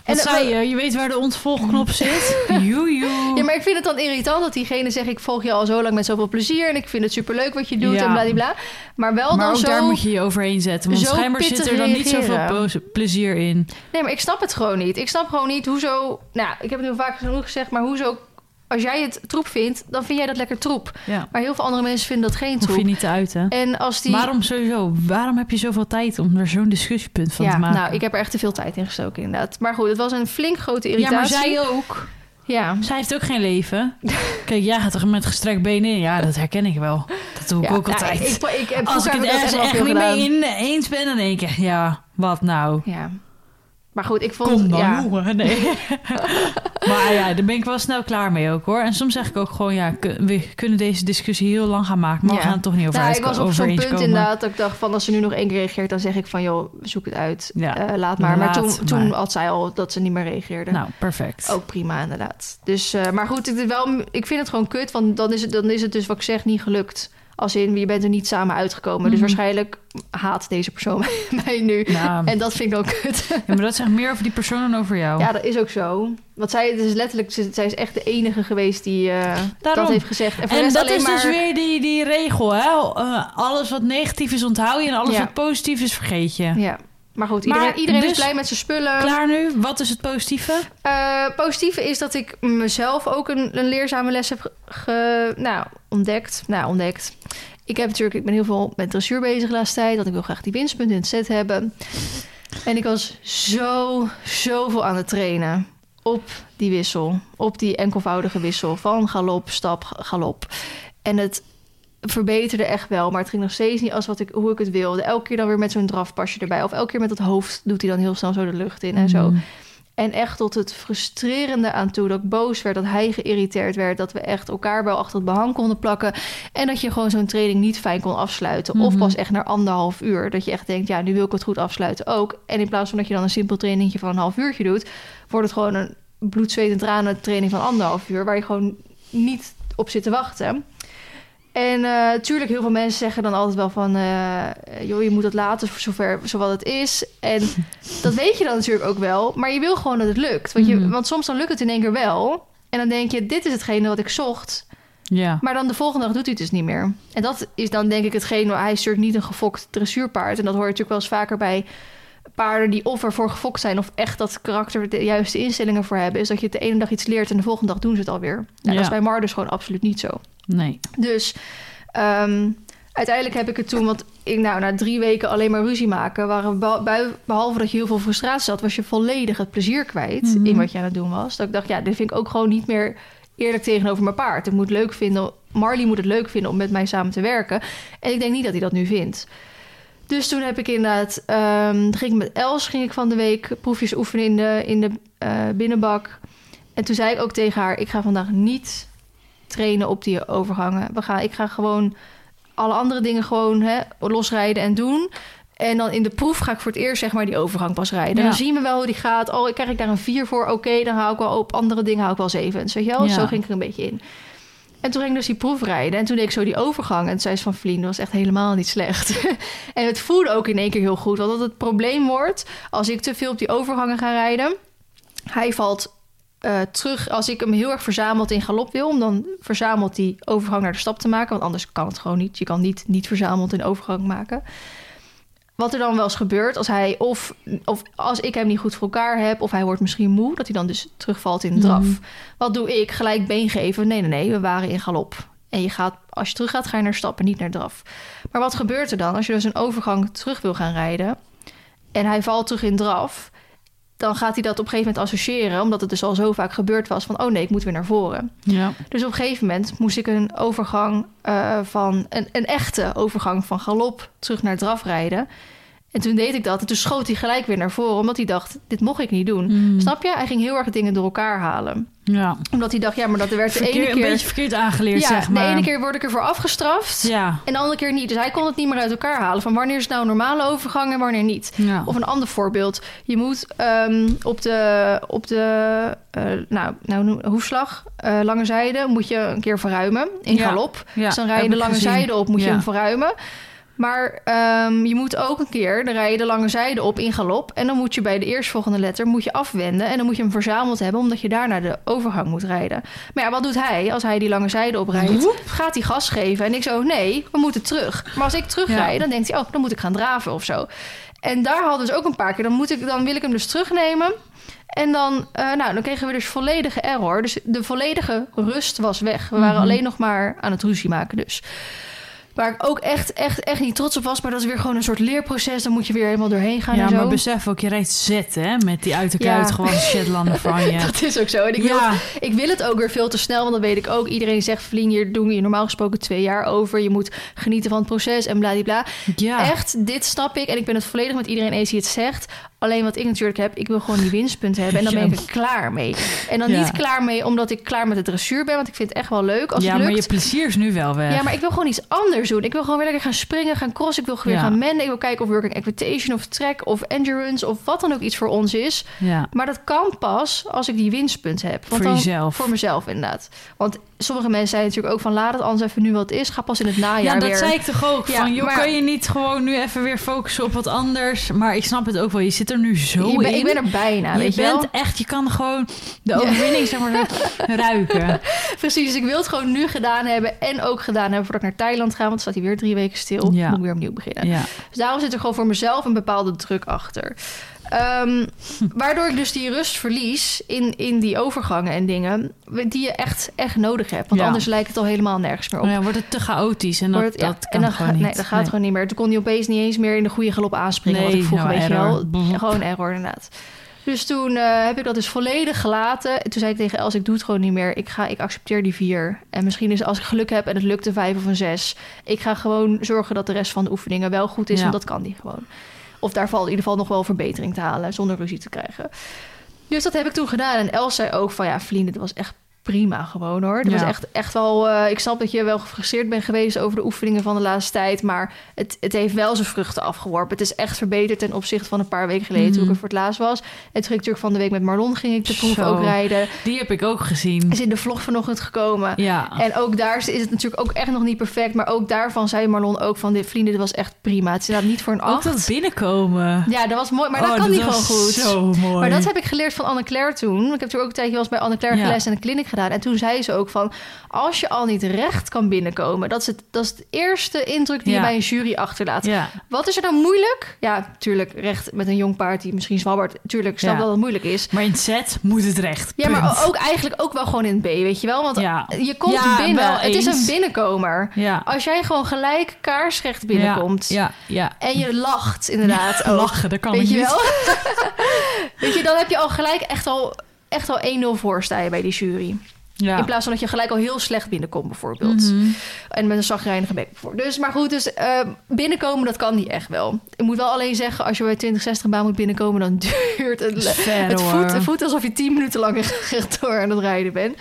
En, zei je? Je weet waar de ontvolgknop zit? Joejoe. Ja, maar ik vind het dan irritant dat diegene zegt... ik volg je al zo lang met zoveel plezier... en ik vind het superleuk wat je doet Ja. en bladibla. Maar wel maar dan ook zo... daar moet je je overheen zetten. Want schijnbaar zit er dan niet zoveel reageren. plezier in. Nee, maar ik snap het gewoon niet. Ik snap gewoon niet hoezo... Nou, ik heb het nu vaak genoeg gezegd... maar hoezo... Als jij het troep vindt, dan vind jij dat lekker troep. Ja. Maar heel veel andere mensen vinden dat geen Hoef je troep. niet te uiten. En als die... Waarom sowieso? Waarom heb je zoveel tijd om er zo'n discussiepunt van ja, te maken? nou, ik heb er echt te veel tijd in gestoken, inderdaad. Maar goed, het was een flink grote ja, irritatie. maar zij ook. Ja, Zij heeft ook geen leven. Kijk, jij gaat er met gestrekt benen in. Ja, dat herken ik wel. Dat doe ik ja, ook nou, altijd. ik, ik, ik, Als ik het ergens echt niet mee in eens ben, dan denk ik, ja, wat nou? Ja. Maar goed, ik vond... Kom dan, ja, jongen. Nee. maar ja, daar ben ik wel snel klaar mee ook hoor. En soms zeg ik ook gewoon, ja, we kunnen deze discussie heel lang gaan maken. Maar Ja. we gaan het toch niet over Nou, ik was op zo'n punt komen. inderdaad dat ik dacht van... als ze nu nog één keer reageert, dan zeg ik van... joh, zoek het uit. Ja, Eh, laat maar. maar laat toen, toen maar. had zij al dat ze niet meer reageerde. Nou, perfect. Ook prima, inderdaad. Dus, eh, maar goed, is wel, ik vind het gewoon kut. Want dan is, het, dan is het dus wat ik zeg niet gelukt. Als in, je bent er niet samen uitgekomen. Dus Mhm. waarschijnlijk haat deze persoon mij nu. Nou, En dat vind ik ook kut. ja, maar dat zegt meer over die persoon dan over jou. Ja, dat is ook zo. Want zij, is letterlijk, zij is echt de enige geweest die eh, dat heeft gezegd. En, En dat is maar... dus weer die, die regel, hè? Eh, alles wat negatief is onthoud je en alles Ja. wat positief is vergeet je. Ja, maar goed, Maar iedereen, is dus- blij met zijn spullen. Klaar nu? Wat is het positieve? Eh, positieve is dat ik mezelf ook een, een leerzame les heb ge, ge- nou, ontdekt. Nou, ontdekt. Ik heb natuurlijk, ik ben heel veel met dressuur bezig de laatste tijd. Want ik wil graag die winstpunten in het set hebben. En ik was zo, zoveel aan het trainen op die wissel. Op die enkelvoudige wissel van galop, stap, galop. En het verbeterde echt wel. Maar het ging nog steeds niet als wat ik, hoe ik het wilde. Elke keer dan weer met zo'n drafpasje erbij. Of elke keer met dat hoofd doet hij dan heel snel zo de lucht in en zo. Mm. En echt tot het frustrerende aan toe. Dat ik boos werd, dat hij geïrriteerd werd. Dat we echt elkaar wel achter het behang konden plakken. En dat je gewoon zo'n training niet fijn kon afsluiten. Of Mhm. pas echt na anderhalf uur. Dat je echt denkt, ja, nu wil ik het goed afsluiten ook. En in plaats van dat je dan een simpel trainingje van een half uurtje doet... wordt het gewoon een bloed, zweet en tranen training van anderhalf uur... waar je gewoon niet op zit te wachten. En eh tuurlijk, heel veel mensen zeggen dan altijd wel van... eh, joh, je moet het laten voor zover zowat het is. En dat weet je dan natuurlijk ook wel. Maar je wil gewoon dat het lukt. Want, je, Mhm. want soms dan lukt het in één keer wel. En dan denk je, dit is hetgene wat ik zocht. Ja. Maar dan de volgende dag doet hij het dus niet meer. En dat is dan denk ik hetgeen... Hij is natuurlijk niet een gefokt dressuurpaard. En dat hoor je natuurlijk wel eens vaker bij paarden... die of ervoor gefokt zijn... of echt dat karakter de juiste instellingen voor hebben... is dat je het de ene dag iets leert... en de volgende dag doen ze het alweer. Nou, Ja. Dat is bij Mar dus gewoon absoluut niet zo. Nee. Dus ehm, uiteindelijk heb ik het toen, want ik, nou, na drie weken alleen maar ruzie maken, waren behalve dat je heel veel frustratie had, was je volledig het plezier kwijt Mhm. in wat je aan het doen was. Dat ik dacht, ja, dit vind ik ook gewoon niet meer eerlijk tegenover mijn paard. Ik moet leuk vinden, Marley moet het leuk vinden om met mij samen te werken. En ik denk niet dat hij dat nu vindt. Dus toen heb ik inderdaad, ehm, ging ik met Els ging ik van de week proefjes oefenen in de, in de eh, binnenbak. En toen zei ik ook tegen haar, ik ga vandaag niet trainen op die overgangen. We gaan, ik ga gewoon alle andere dingen gewoon hè, losrijden en doen. En dan in de proef ga ik voor het eerst zeg maar die overgang pas rijden. Ja. Dan zien we wel hoe die gaat. Oh, krijg ik daar een 4 voor? Oké, dan hou ik wel op andere dingen hou ik wel 7. Weet je wel? Ja. Zo ging ik er een beetje in. En toen ging ik dus die proef rijden. En toen deed ik zo die overgang. En toen zei ze van Vlien, dat was echt helemaal niet slecht. en het voelde ook in één keer heel goed. Want dat het probleem wordt als ik te veel op die overgangen ga rijden. Hij valt eh, terug als ik hem heel erg verzameld in galop wil. Dan verzamelt die overgang naar de stap te maken. Want anders kan het gewoon niet. Je kan niet, niet verzameld een overgang maken. Wat er dan wel eens gebeurt als hij of, of als ik hem niet goed voor elkaar heb, of hij wordt misschien moe, dat hij dan dus terugvalt in de draf. Mhm. Wat doe ik? Gelijk been geven? Nee, nee, nee, we waren in galop. En je gaat, als je terug gaat, ga je naar stappen, niet naar draf. Maar wat gebeurt er dan als je dus een overgang terug wil gaan rijden en hij valt terug in draf? Dan gaat hij dat op een gegeven moment associëren, omdat het dus al zo vaak gebeurd was van, oh nee, ik moet weer naar voren. Ja. Dus op een gegeven moment moest ik een overgang eh, van een, een echte overgang van galop terug naar draf rijden. En toen deed ik dat. En toen schoot hij gelijk weer naar voren. Omdat hij dacht, dit mocht ik niet doen. Mm. Snap je? Hij ging heel erg dingen door elkaar halen. Ja. Omdat hij dacht, ja, maar dat werd de Verkeer- ene Een keer... beetje verkeerd aangeleerd, ja, zeg maar. de ene keer word ik ervoor afgestraft. Ja. En de andere keer niet. Dus hij kon het niet meer uit elkaar halen. Van wanneer is het nou een normale overgang en wanneer niet. ja. Of een ander voorbeeld. Je moet ehm, op de, op de eh, nou, nou, hoefslag, eh, lange zijde, moet je een keer verruimen in galop. Dus dan rij je de lange gezien. zijde op, moet je hem verruimen. Maar ehm, je moet ook een keer, dan rij je de lange zijde op in galop. En dan moet je bij de eerstvolgende letter moet je afwenden. En dan moet je hem verzameld hebben, omdat je daarna de overgang moet rijden. Maar ja, wat doet hij als hij die lange zijde oprijdt? Woep. Gaat hij gas geven? En ik zo, nee, we moeten terug. Maar als ik terugrij, Ja. dan denkt hij, oh, dan moet ik gaan draven of zo. En daar hadden ze ook een paar keer. Dan, moet ik, dan wil ik hem dus terugnemen. En dan, eh, nou, dan kregen we dus volledige error. Dus de volledige rust was weg. We waren Mhm. alleen nog maar aan het ruzie maken dus. Waar ik ook echt, echt, echt niet trots op was. Maar dat is weer gewoon een soort leerproces. Dan moet je weer helemaal doorheen gaan Ja, en zo. maar besef ook, je rijdt zet, hè? Met die uit de Ja. kluit gewoon Shetlander van je. Dat is ook zo. En ik wil, ja, ik wil het ook weer veel te snel, want dan weet ik ook. Iedereen zegt, Vlien, hier doen we je normaal gesproken twee jaar over. Je moet genieten van het proces en bladibla. ja. Echt, dit snap ik. En ik ben het volledig met iedereen eens die het zegt. Alleen wat ik natuurlijk heb, ik wil gewoon die winstpunt hebben. En dan ben ik er klaar mee. En dan Ja. niet klaar mee omdat ik klaar met de dressuur ben. Want ik vind het echt wel leuk als ja, het maar lukt. je plezier is nu wel weg. Ja, maar ik wil gewoon iets anders doen. Ik wil gewoon weer lekker gaan springen, gaan crossen. Ik wil weer Ja. gaan menden. Ik wil kijken of working equitation of track of endurance... of wat dan ook iets voor ons is. Ja. Maar dat kan pas als ik die winstpunt heb. Want Voor dan, jezelf. Voor mezelf, inderdaad. Want sommige mensen zeiden natuurlijk ook van... laat het anders even nu wat is. Ga pas in het najaar Ja, dat weer. zei ik toch ook. Ja, van, joh, maar- kan je niet gewoon nu even weer focussen op wat anders? Maar ik snap het ook wel. Je zit er nu zo ik, ben, in. ik ben er bijna, je weet je bent wel. echt, je kan gewoon de overwinning zeg maar ruiken. Precies, dus ik wil het gewoon nu gedaan hebben. En ook gedaan hebben voordat ik naar Thailand ga. Want staat hij weer drie weken stil. Ja. Moet ik weer opnieuw beginnen. Ja. Dus daarom zit er gewoon voor mezelf een bepaalde druk achter. Ehm, waardoor ik dus die rust verlies in, in die overgangen en dingen... die je echt, echt nodig hebt. Want Ja. anders lijkt het al helemaal nergens meer op. Ja, wordt het te chaotisch en dat, Wordt het- ja, dat kan en dan, gewoon ga- niet. Nee, dat gaat gewoon niet meer. Toen kon hij opeens niet eens meer in de goede galop aanspringen. Nee, wat ik vroeger, nou, weet je error. wel. Gewoon error, inderdaad. Dus toen eh, heb ik dat dus volledig gelaten. En toen zei ik tegen Els, ik doe het gewoon niet meer. Ik, ga, ik accepteer die vier. En misschien is als ik geluk heb en het lukt een vijf of een zes... ik ga gewoon zorgen dat de rest van de oefeningen wel goed is. Ja. Want dat kan die gewoon. Of daar valt in ieder geval nog wel verbetering te halen... zonder ruzie te krijgen. Dus dat heb ik toen gedaan. En Els zei ook van ja, vrienden, dit was echt prima gewoon hoor. Dat Ja. was echt, echt wel... eh, ik snap dat je wel gefrustreerd bent geweest over de oefeningen van de laatste tijd. Maar het, het heeft wel zijn vruchten afgeworpen. Het is echt verbeterd ten opzichte van een paar weken geleden toen ik Mhm. er voor het laatst was. En toen ging ik natuurlijk van de week met Marlon ging ik de proef Zo. ook rijden. Die heb ik ook gezien. Is in de vlog vanochtend gekomen. Ja. En ook daar is het natuurlijk ook echt nog niet perfect. Maar ook daarvan zei Marlon ook van... dit vrienden, dit was echt prima. Het is inderdaad niet voor een ook acht. dat binnenkomen. Ja, dat was mooi. Maar Oh, dat kan niet was gewoon goed. Zo mooi. Maar dat heb ik geleerd van Anne-Claire toen. Ik heb natuurlijk ook een tijdje eens bij Anne-Claire Ja. geles en een clinic gedaan. En toen zei ze ook van... als je al niet recht kan binnenkomen... dat is het, dat is het eerste indruk die Ja. je bij een jury achterlaat. Ja. Wat is er dan moeilijk? Ja, tuurlijk, recht met een jong paard die misschien zwabbert. Tuurlijk, snap Ja. dat het moeilijk is. Maar in het set moet het recht. Ja, maar ook eigenlijk ook wel gewoon in het B, weet je wel? Want Ja. je komt binnen. wel Het is een binnenkomer. Ja. Als jij gewoon gelijk kaarsrecht binnenkomt... Ja, ja. en je lacht inderdaad. Lachen, dat kan Weet ik je niet. wel? Weet je, dan heb je al gelijk echt al, echt al 1-0 voor sta je bij die jury. Ja. In plaats van dat je gelijk al heel slecht binnenkomt, bijvoorbeeld. Mhm. En met een zagrijnige bek bijvoorbeeld. Dus, maar goed, dus eh, binnenkomen, dat kan niet echt wel. Ik moet wel alleen zeggen, als je bij 2060 baan moet binnenkomen... dan duurt het, ver, het, voet alsof je 10 minuten lang door aan het rijden bent.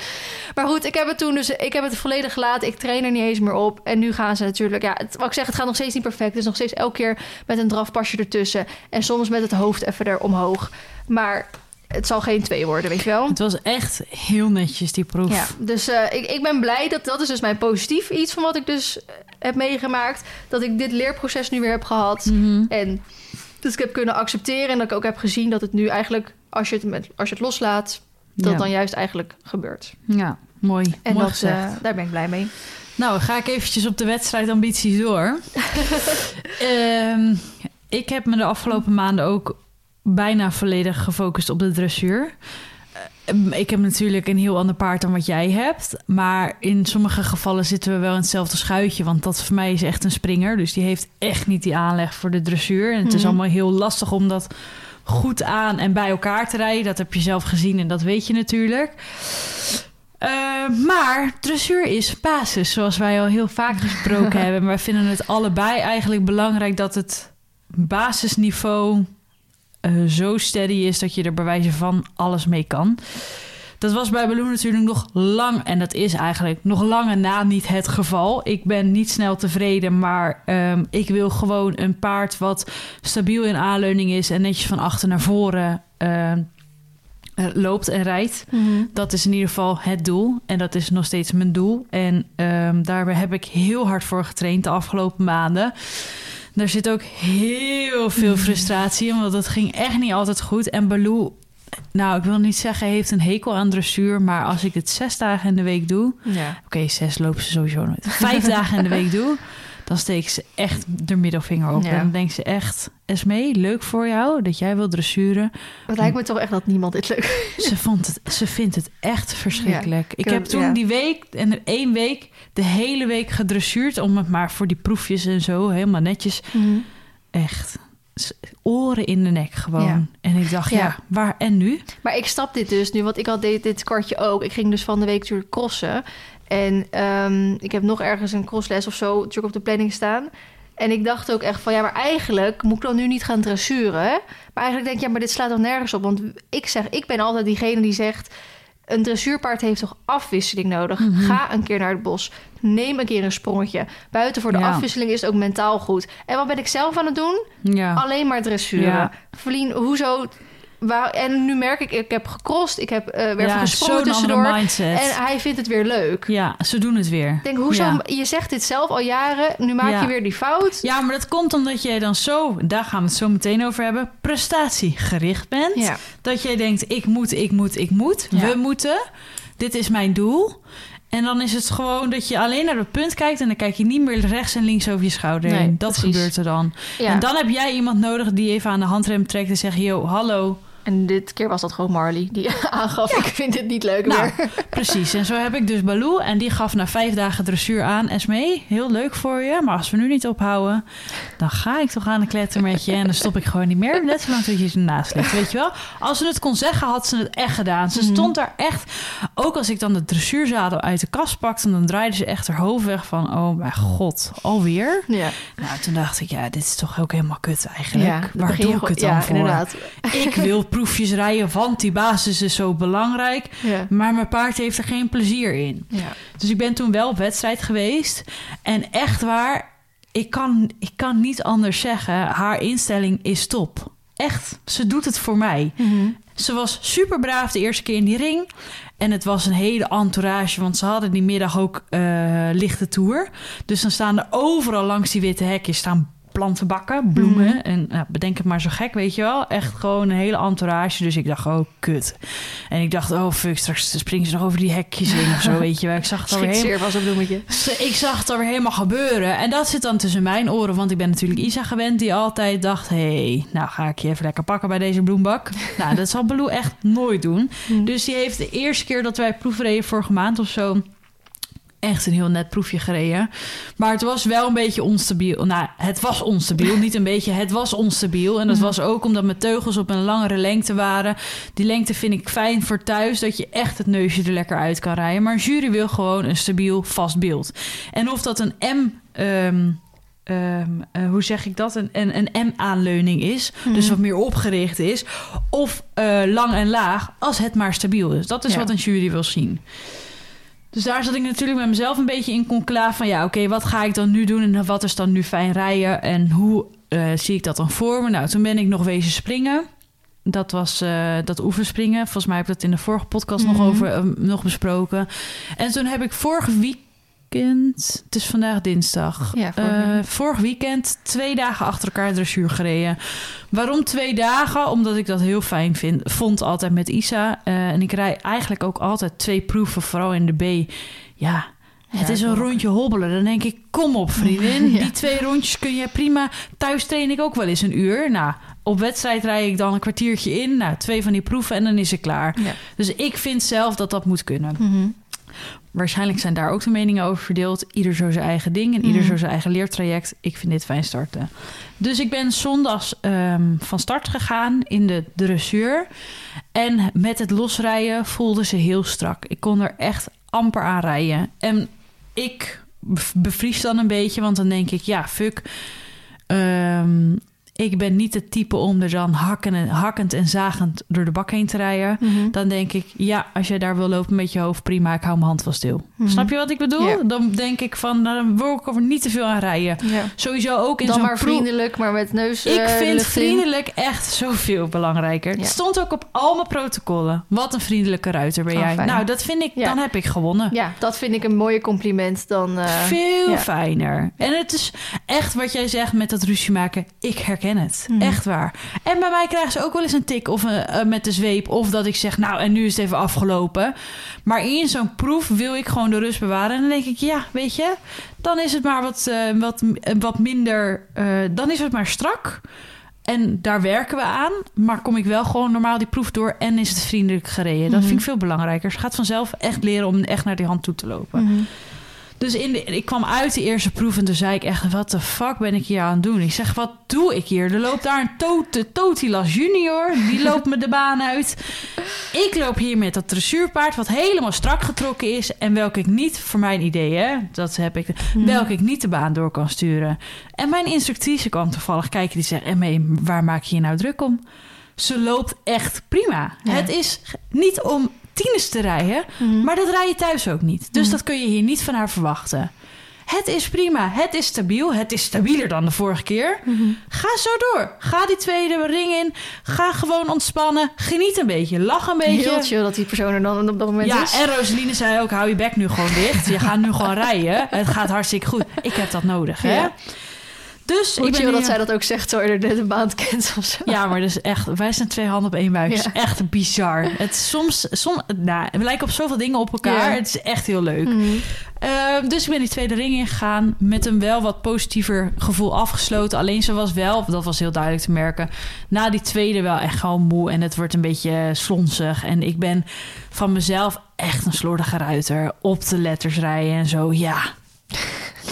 Maar goed, ik heb het toen dus... Ik heb het volledig gelaten. Ik train er niet eens meer op. En nu gaan ze natuurlijk... Ja, het, wat ik zeg, het gaat nog steeds niet perfect. Het is nog steeds elke keer met een drafpasje ertussen. En soms met het hoofd even er omhoog. Maar het zal geen twee worden, weet je wel? Het was echt heel netjes, die proef. Ja, dus eh, ik, ik ben blij dat dat is dus mijn positief iets van wat ik dus eh, heb meegemaakt. Dat ik dit leerproces nu weer heb gehad. Mhm. En dus ik heb kunnen accepteren en dat ik ook heb gezien dat het nu eigenlijk, als je het, met, als je het loslaat, dat Ja. dan juist eigenlijk gebeurt. Ja, mooi. En mooi dat, eh, gezegd. daar ben ik blij mee. Nou, ga ik eventjes op de wedstrijdambities door. Ehm, ik heb me de afgelopen maanden ook bijna volledig gefocust op de dressuur. Eh, Ik heb natuurlijk een heel ander paard dan wat jij hebt. Maar in sommige gevallen zitten we wel in hetzelfde schuitje. Want dat voor mij is echt een springer. Dus die heeft echt niet die aanleg voor de dressuur. En het is Mhm. allemaal heel lastig om dat goed aan en bij elkaar te rijden. Dat heb je zelf gezien en dat weet je natuurlijk. Eh, maar dressuur is basis, zoals wij al heel vaak gesproken hebben. Maar wij vinden het allebei eigenlijk belangrijk dat het basisniveau eh, zo steady is dat je er bij wijze van alles mee kan. Dat was bij Balloon natuurlijk nog lang, en dat is eigenlijk nog lang na niet het geval. Ik ben niet snel tevreden, maar ehm, ik wil gewoon een paard wat stabiel in aanleuning is en netjes van achter naar voren ehm, eh, loopt en rijdt. Dat is in ieder geval het doel. En dat is nog steeds mijn doel. En um, daar heb ik heel hard voor getraind de afgelopen maanden. Daar zit ook heel veel frustratie in, want dat ging echt niet altijd goed. En Baloo, nou, ik wil niet zeggen heeft een hekel aan dressuur, maar als ik het zes dagen in de week doe, Ja. oké, zes lopen ze sowieso nooit. Vijf dagen in de week doe, dan steek ze echt de middelvinger op. Ja. En dan denkt ze echt, Esmee, leuk voor jou dat jij wil dressuren. Het lijkt me toch echt dat niemand dit leuk Ze, vond het, ze vindt het echt verschrikkelijk. ik ik heb toen ja. die week en er één week de hele week gedressuurd om het maar voor die proefjes en zo helemaal netjes. Echt s- oren in de nek gewoon. Ja. En ik dacht, ja. Ja. waar en nu? Maar ik snap dit dus nu, want ik had dit, dit kwartje ook. Ik ging dus van de week natuurlijk crossen. En ehm, ik heb nog ergens een crossles of zo natuurlijk op de planning staan. En ik dacht ook echt van, ja, maar eigenlijk moet ik dan nu niet gaan dressuren. hè? Maar eigenlijk denk ik, ja, maar dit slaat toch nergens op? Want ik zeg, ik ben altijd diegene die zegt... een dressuurpaard heeft toch afwisseling nodig? Mhm. Ga een keer naar het bos. Neem een keer een sprongetje. Buiten voor de Ja. afwisseling is het ook mentaal goed. En wat ben ik zelf aan het doen? Ja, Alleen maar dressuren. Ja. Verlien, hoezo... Waar, en nu merk ik, ik heb gecrossed, ik heb eh weer ja gesprongen tussendoor. mindset. En hij vindt het weer leuk. Ja, ze doen het weer. Ik denk, hoezo? Ja. Je zegt dit zelf al jaren, nu maak Ja. je weer die fout. Ja, maar dat komt omdat jij dan zo, daar gaan we het zo meteen over hebben, prestatiegericht bent. Dat jij denkt, ik moet, ik moet, ik moet. We moeten. Dit is mijn doel. En dan is het gewoon dat je alleen naar het punt kijkt... en dan kijk je niet meer rechts en links over je schouder Nee, heen. Dat precies. gebeurt er dan. Ja. En dan heb jij iemand nodig die even aan de handrem trekt... en zegt, yo, hallo. En dit keer was dat gewoon Marley die aangaf, ik vind dit niet leuk Nou, meer. precies. En zo heb ik dus Baloo. En die gaf na vijf dagen dressuur aan... Esmee, heel leuk voor je, maar als we nu niet ophouden... dan ga ik toch aan de kletter met je... en dan stop ik gewoon niet meer. Net zolang dat je ze naast ligt, weet je wel? Als ze het kon zeggen, had ze het echt gedaan. Ze Mhm. stond daar echt... Ook als ik dan de dressuurzadel uit de kast pakte... dan draaide ze echt haar hoofd weg van... oh mijn god, alweer? Ja, Nou, toen dacht ik, ja, dit is toch ook helemaal kut eigenlijk. ja Waar doe ik het dan ja, voor? inderdaad. Ik wil proefjes rijden, want die basis is zo belangrijk. Ja. Maar mijn paard heeft er geen plezier in. Ja. Dus ik ben toen wel op wedstrijd geweest. En echt waar, ik kan, ik kan niet anders zeggen. Haar instelling is top. Echt, ze doet het voor mij. Mhm. Ze was super braaf de eerste keer in die ring. En het was een hele entourage, want ze hadden die middag ook eh, lichte tour. Dus dan staan er overal langs die witte hekjes staan plantenbakken, bloemen. Mhm. En nou, bedenk het maar zo gek, weet je wel. Echt gewoon een hele entourage. Dus ik dacht, oh, kut. En ik dacht, oh, fuck, straks springen ze nog over die hekjes in of zo, weet je wel. Ik zag het alweer helemaal... was een bloemetje. Ik zag het alweer helemaal gebeuren. En dat zit dan tussen mijn oren. Want ik ben natuurlijk Isa gewend die altijd dacht... hé, hey, nou ga ik je even lekker pakken bij deze bloembak. nou, dat zal Baloo echt nooit doen. Mhm. Dus die heeft de eerste keer dat wij proefreden vorige maand of zo... echt een heel net proefje gereden. Maar het was wel een beetje onstabiel. Nou, het was onstabiel. Niet een beetje, het was onstabiel. En dat Mhm. was ook omdat mijn teugels op een langere lengte waren. Die lengte vind ik fijn voor thuis. Dat je echt het neusje er lekker uit kan rijden. Maar een jury wil gewoon een stabiel, vast beeld. En of dat een M... ehm, ehm, eh, hoe zeg ik dat? Een, een, een M-aanleuning is. Dus Mhm. wat meer opgericht is. Of eh, lang en laag, als het maar stabiel is. Dat is Ja. wat een jury wil zien. Dus daar zat ik natuurlijk met mezelf een beetje in conclave van... ja, oké, wat ga ik dan nu doen en wat is dan nu fijn rijden... en hoe eh, zie ik dat dan voor me? Nou, toen ben ik nog wezen springen. Dat was eh, dat oefenspringen. Volgens mij heb ik dat in de vorige podcast nog Mhm. over eh, nog besproken. En toen heb ik vorig weekend... Het is vandaag dinsdag. Ja, vorig Eh, weekend. vorig weekend twee dagen achter elkaar dressuur gereden. Waarom twee dagen? Omdat ik dat heel fijn vind, vond altijd met Isa. Eh, en ik rij eigenlijk ook altijd twee proeven, vooral in de B. Ja, het Ja, is een rondje hobbelen. Dan denk ik, kom op vriendin. Ja. Die twee rondjes kun je prima. Thuis train ik ook wel eens een uur. Nou, op wedstrijd rij ik dan een kwartiertje in. Nou, twee van die proeven en dan is het klaar. Ja. Dus ik vind zelf dat dat moet kunnen. Mhm. Waarschijnlijk zijn daar ook de meningen over verdeeld. Ieder zo zijn eigen ding en ieder Mhm. zo zijn eigen leertraject. Ik vind dit fijn starten. Dus ik ben zondags ehm, van start gegaan in de dressuur. En met het losrijden voelde ze heel strak. Ik kon er echt amper aan rijden. En ik bev- bevries dan een beetje, want dan denk ik, ja, fuck. Ehm, ik ben niet het type om er dan hakken en, hakkend en zagend door de bak heen te rijden. Mhm. Dan denk ik, ja, als jij daar wil lopen met je hoofd, prima, ik hou mijn hand wel stil. Mhm. Snap je wat ik bedoel? Ja. Dan denk ik van, nou, dan wil ik er niet te veel aan rijden. Ja. Sowieso ook in zo'n maar vriendelijk, maar met neus Ik eh, vind in. vriendelijk echt zoveel belangrijker. Ja. Het stond ook op al mijn protocollen. Wat een vriendelijke ruiter ben Oh, jij. fijn. Nou, dat vind ik, dan heb ik gewonnen. Ja, dat vind ik een mooie compliment dan... eh, Veel fijner. En het is echt wat jij zegt met dat ruzie maken. Ik herken het. Mhm. Echt waar. En bij mij krijgen ze ook wel eens een tik of een, eh, met de zweep. Of dat ik zeg, nou, en nu is het even afgelopen. Maar in zo'n proef wil ik gewoon de rust bewaren. En dan denk ik, ja, weet je, dan is het maar wat, eh, wat, eh, wat minder. eh, dan is het maar strak. En daar werken we aan. Maar kom ik wel gewoon normaal die proef door en is het vriendelijk gereden. Dat Mhm. vind ik veel belangrijker. Ze gaat vanzelf echt leren om echt naar die hand toe te lopen. mhm. Dus in de, ik kwam uit de eerste proef en toen zei ik echt... wat de fuck ben ik hier aan het doen? Ik zeg, wat doe ik hier? Er loopt daar een Tote, Totilas junior. Die loopt me de baan uit. Ik loop hier met dat dressuurpaard... wat helemaal strak getrokken is... en welke ik niet, voor mijn idee, hè, dat heb ik... Mhm. welke ik niet de baan door kan sturen. En mijn instructrice kwam toevallig kijken... die zegt, Emme, waar maak je je nou druk om? Ze loopt echt prima. Ja. Het is niet om tieners te rijden... Mhm. Maar dat rij je thuis ook niet. Dus Mhm. dat kun je hier niet van haar verwachten. Het is prima. Het is stabiel. Het is stabieler dan de vorige keer. Mhm. Ga zo door. Ga die tweede ring in. Ga gewoon ontspannen. Geniet een beetje. Lach een beetje. Heel chill dat die persoon er dan op dat moment Ja, is. en Rosaline zei ook, hou je bek nu gewoon dicht. Je gaat nu gewoon rijden. Het gaat hartstikke goed. Ik heb dat nodig, hè? Ja. Dus Hoe ik ben nu- dat zij dat ook zegt, je er net een baan kent of zo. Ja, maar dus echt, wij zijn twee handen op één buik. Het Ja. is echt bizar. Het is soms, soms, nou, we lijken op zoveel dingen op elkaar. Ja. Het is echt heel leuk. Mhm. Ehm, dus ik ben die tweede ring ingegaan met een wel wat positiever gevoel afgesloten. Alleen ze was wel, dat was heel duidelijk te merken, na die tweede wel echt gewoon moe en het wordt een beetje slonsig. En ik ben van mezelf echt een slordige ruiter. Op de letters rijden en zo, ja.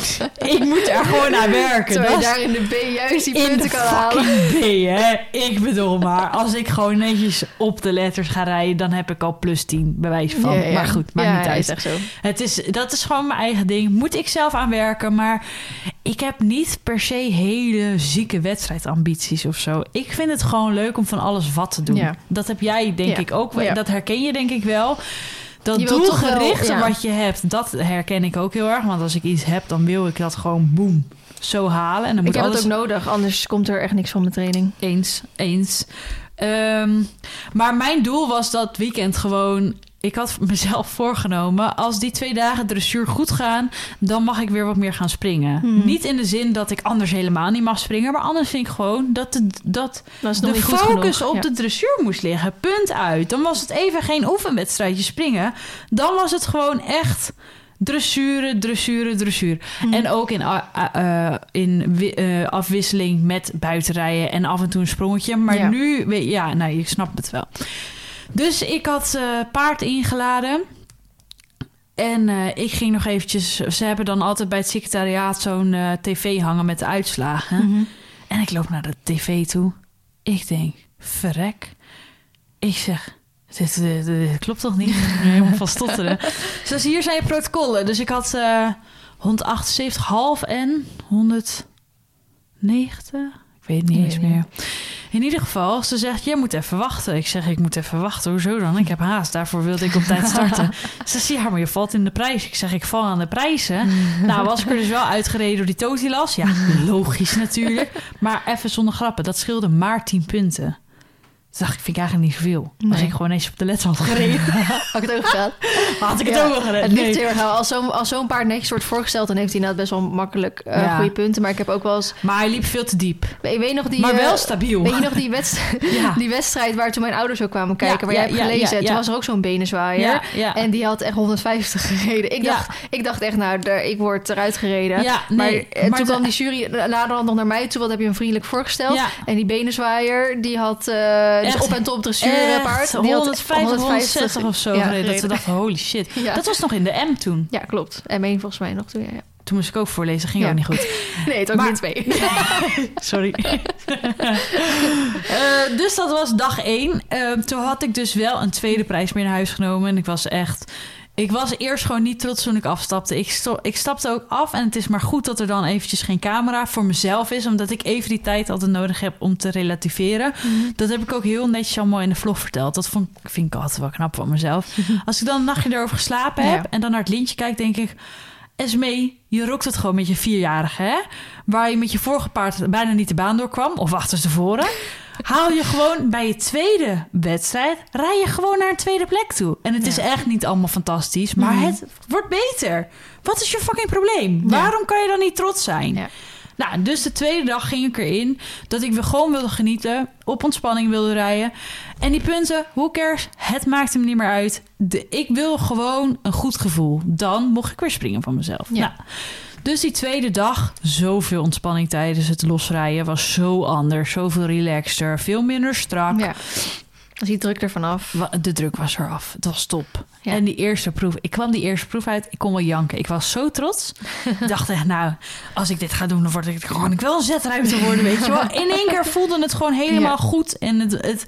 ik moet er gewoon aan werken. Terwijl Dat je daar in de B juist die punten kan halen. fucking B, hè. Ik bedoel maar, als ik gewoon netjes op de letters ga rijden... dan heb ik al plus 10, bij wijze van. Ja, ja. Maar goed, maakt ja, niet uit. is echt zo. Het is, dat is gewoon mijn eigen ding. Moet ik zelf aan werken. Maar ik heb niet per se hele zieke wedstrijdambities of zo. Ik vind het gewoon leuk om van alles wat te doen. Dat heb jij denk ik ook. wel. Dat herken je denk ik wel. Dat toch wel- ja. wat je hebt, dat herken ik ook heel erg. Want als ik iets heb, dan wil ik dat gewoon boem zo halen. En dan Ik moet heb alles het ook nodig, anders komt er echt niks van mijn training. eens, eens. Ehm, maar mijn doel was dat weekend gewoon. Ik had mezelf voorgenomen, als die twee dagen dressuur goed gaan, dan mag ik weer wat meer gaan springen. Hmm. Niet in de zin dat ik anders helemaal niet mag springen, maar anders vind ik gewoon dat, de, dat de focus op Ja. de dressuur moest liggen. Punt uit. Dan was het even geen oefenwedstrijdje springen. Dan was het gewoon echt dressuren, dressuren, dressuur. Mhm. En ook in, in eh, afwisseling met buitenrijden en af en toe een sprongetje. Maar Ja. nu, weet- ja, nou, je snapt het wel. Dus ik had eh, paard ingeladen. En eh, ik ging nog eventjes... Ze hebben dan altijd bij het secretariaat zo'n eh, tv hangen met de uitslagen. Mhm. En ik loop naar de tv toe. Ik denk, verrek. Ik zeg, dit, dit- dit klopt toch niet? Ik Helemaal van stotteren. Dus hier zijn je protocollen. Dus ik had eh 178,5 en 190. Ik weet niet eens meer. In ieder geval, ze zegt, jij moet even wachten. Ik zeg, ik moet even wachten. Hoezo dan? Ik heb haast. Daarvoor wilde ik op tijd starten. ze zegt, ja, maar je valt in de prijs. Ik zeg, ik val aan de prijzen. Nou, was ik er dus wel uitgereden door die Totilas. Ja, logisch natuurlijk. Maar even zonder grappen, dat scheelde maar 10 punten. Toen dacht ik, vind ik eigenlijk niet zoveel. Als ik gewoon eens op de let had gereden, Had ik het ook gedaan? had ik het Ja, ook wel gereden. Het ligt Nee. heel erg aan. Als zo'n zo'n paard netjes wordt voorgesteld, dan heeft hij inderdaad best wel makkelijk eh, Ja. goede punten. Maar ik heb ook wel eens... Maar hij liep veel te diep. Weet, nog die... maar eh, wel stabiel. Weet je nog die wedstrijd, Ja. die wedstrijd waar toen mijn ouders ook kwamen kijken, waar jij hebt gelezen? Toen was er ook zo'n benenzwaaier. En die had echt 150 gereden. Ik, dacht, ik dacht echt, nou, daar- ik word eruit gereden. Nee, maar eh, maar toen kwam die jury naderhand nog naar mij toe. Wat heb je hem vriendelijk voorgesteld? En die benenzwaaier, die had eh dus op en top dressuurpaard. Echt, Die had 150, 160 of zo ja. Dat we gereden. dachten, holy shit. Ja. Dat was nog in de M toen. Ja, klopt. En één volgens mij nog toen. Ja. Toen moest ik ook voorlezen, ging Ja. ook niet goed. Nee, het ook Maar- niet twee. Sorry. Eh, dus dat was dag één. Eh, toen had ik dus wel een tweede prijs mee naar huis genomen. En ik was echt... Ik was eerst gewoon niet trots toen ik afstapte. Ik, sto- ik stapte ook af en het is maar goed dat er dan eventjes geen camera voor mezelf is, omdat ik even die tijd altijd nodig heb om te relativeren. Dat heb ik ook heel netjes allemaal in de vlog verteld. Dat vond, vind ik altijd wel knap van mezelf. Als ik dan een nachtje erover geslapen heb Ja. en dan naar het lintje kijk, denk ik... Esmee, je rokt het gewoon met je vierjarige, hè? Waar je met je vorige paard bijna niet de baan doorkwam, of achterstevoren. Haal je gewoon bij je tweede wedstrijd, rij je gewoon naar een tweede plek toe. En het is echt niet allemaal fantastisch, maar Mhm. het wordt beter. Wat is je fucking probleem? Ja. Waarom kan je dan niet trots zijn? Ja. Nou, dus de tweede dag ging ik erin dat ik weer gewoon wilde genieten, op ontspanning wilde rijden. En die punten, who cares? Het maakt hem niet meer uit. De, ik wil gewoon een goed gevoel. Dan mocht ik weer springen van mezelf. Ja. Nou, dus die tweede dag, zoveel ontspanning tijdens het losrijden, was zo anders, zoveel relaxter, veel minder strak. Ja. Zie je druk ervan af. Wa- De druk was eraf. Het was top. Ja. En die eerste proef, ik kwam die eerste proef uit, ik kon wel janken. Ik was zo trots. ik dacht echt, nou, als ik dit ga doen, dan word ik gewoon ik wel een zetruimte worden, weet je wel. In één keer voelde het gewoon helemaal Ja. goed. En het, het,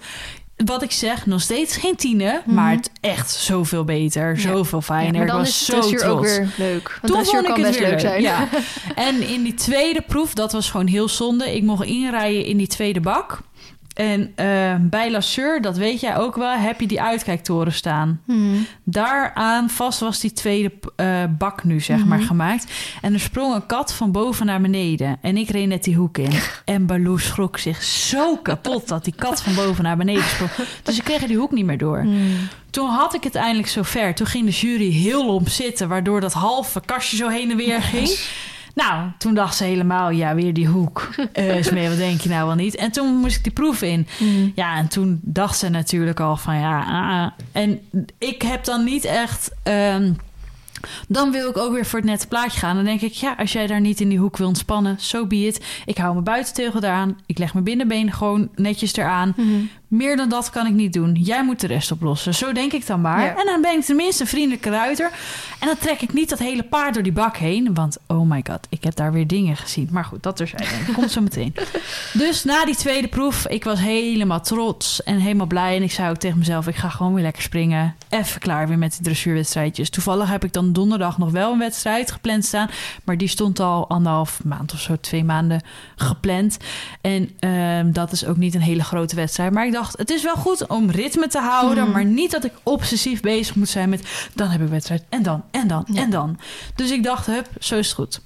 wat ik zeg, nog steeds geen tienen, Mhm. maar het echt zoveel beter, Ja. zoveel Ja, fijner. maar dan ik was is zo het dressuur trots. ook weer leuk. Want Toen vond ik kan het best weer leuk zijn. Ja. En in die tweede proef, dat was gewoon heel zonde. Ik mocht inrijden in die tweede bak. En eh, bij Lasseur, dat weet jij ook wel, heb je die uitkijktoren staan. Hmm. Daaraan vast was die tweede eh, bak nu, zeg maar, gemaakt. En er sprong een kat van boven naar beneden. En ik reed net die hoek in. En Baloo schrok zich zo kapot dat die kat van boven naar beneden sprong. Dus ik kreeg die hoek niet meer door. Hmm. Toen had ik het eindelijk zover. Toen ging de jury heel lomp zitten, waardoor dat halve kastje zo heen en weer ging. Nou, toen dacht ze helemaal, ja, weer die hoek. Eh Smee, wat denk je nou wel niet? En toen moest ik die proef in. Hmm. Ja, en toen dacht ze natuurlijk al van ja. ah, ah. En ik heb dan niet echt. ehm, dan wil ik ook weer voor het nette plaatje gaan. Dan denk ik, ja, als jij daar niet in die hoek wil ontspannen, zo so be it. Ik hou mijn buitenteugel eraan. Ik leg mijn binnenbeen gewoon netjes eraan. Hmm. Meer dan dat kan ik niet doen. Jij moet de rest oplossen. Zo denk ik dan maar. Ja. En dan ben ik tenminste een vriendelijke ruiter. En dan trek ik niet dat hele paard door die bak heen. Want oh my god, ik heb daar weer dingen gezien. Maar goed, dat terzijde. Komt zo meteen. Dus na die tweede proef, ik was helemaal trots en helemaal blij. En ik zei ook tegen mezelf, ik ga gewoon weer lekker springen. Even klaar weer met die dressuurwedstrijdjes. Toevallig heb ik dan donderdag nog wel een wedstrijd gepland staan. Maar die stond al anderhalf maand of zo, twee maanden gepland. En ehm, dat is ook niet een hele grote wedstrijd. Maar ik dacht, het is wel goed om ritme te houden. Mhm. Maar niet dat ik obsessief bezig moet zijn met... dan heb ik wedstrijd en dan, en dan, Ja. en dan. Dus ik dacht, hup, zo is het goed.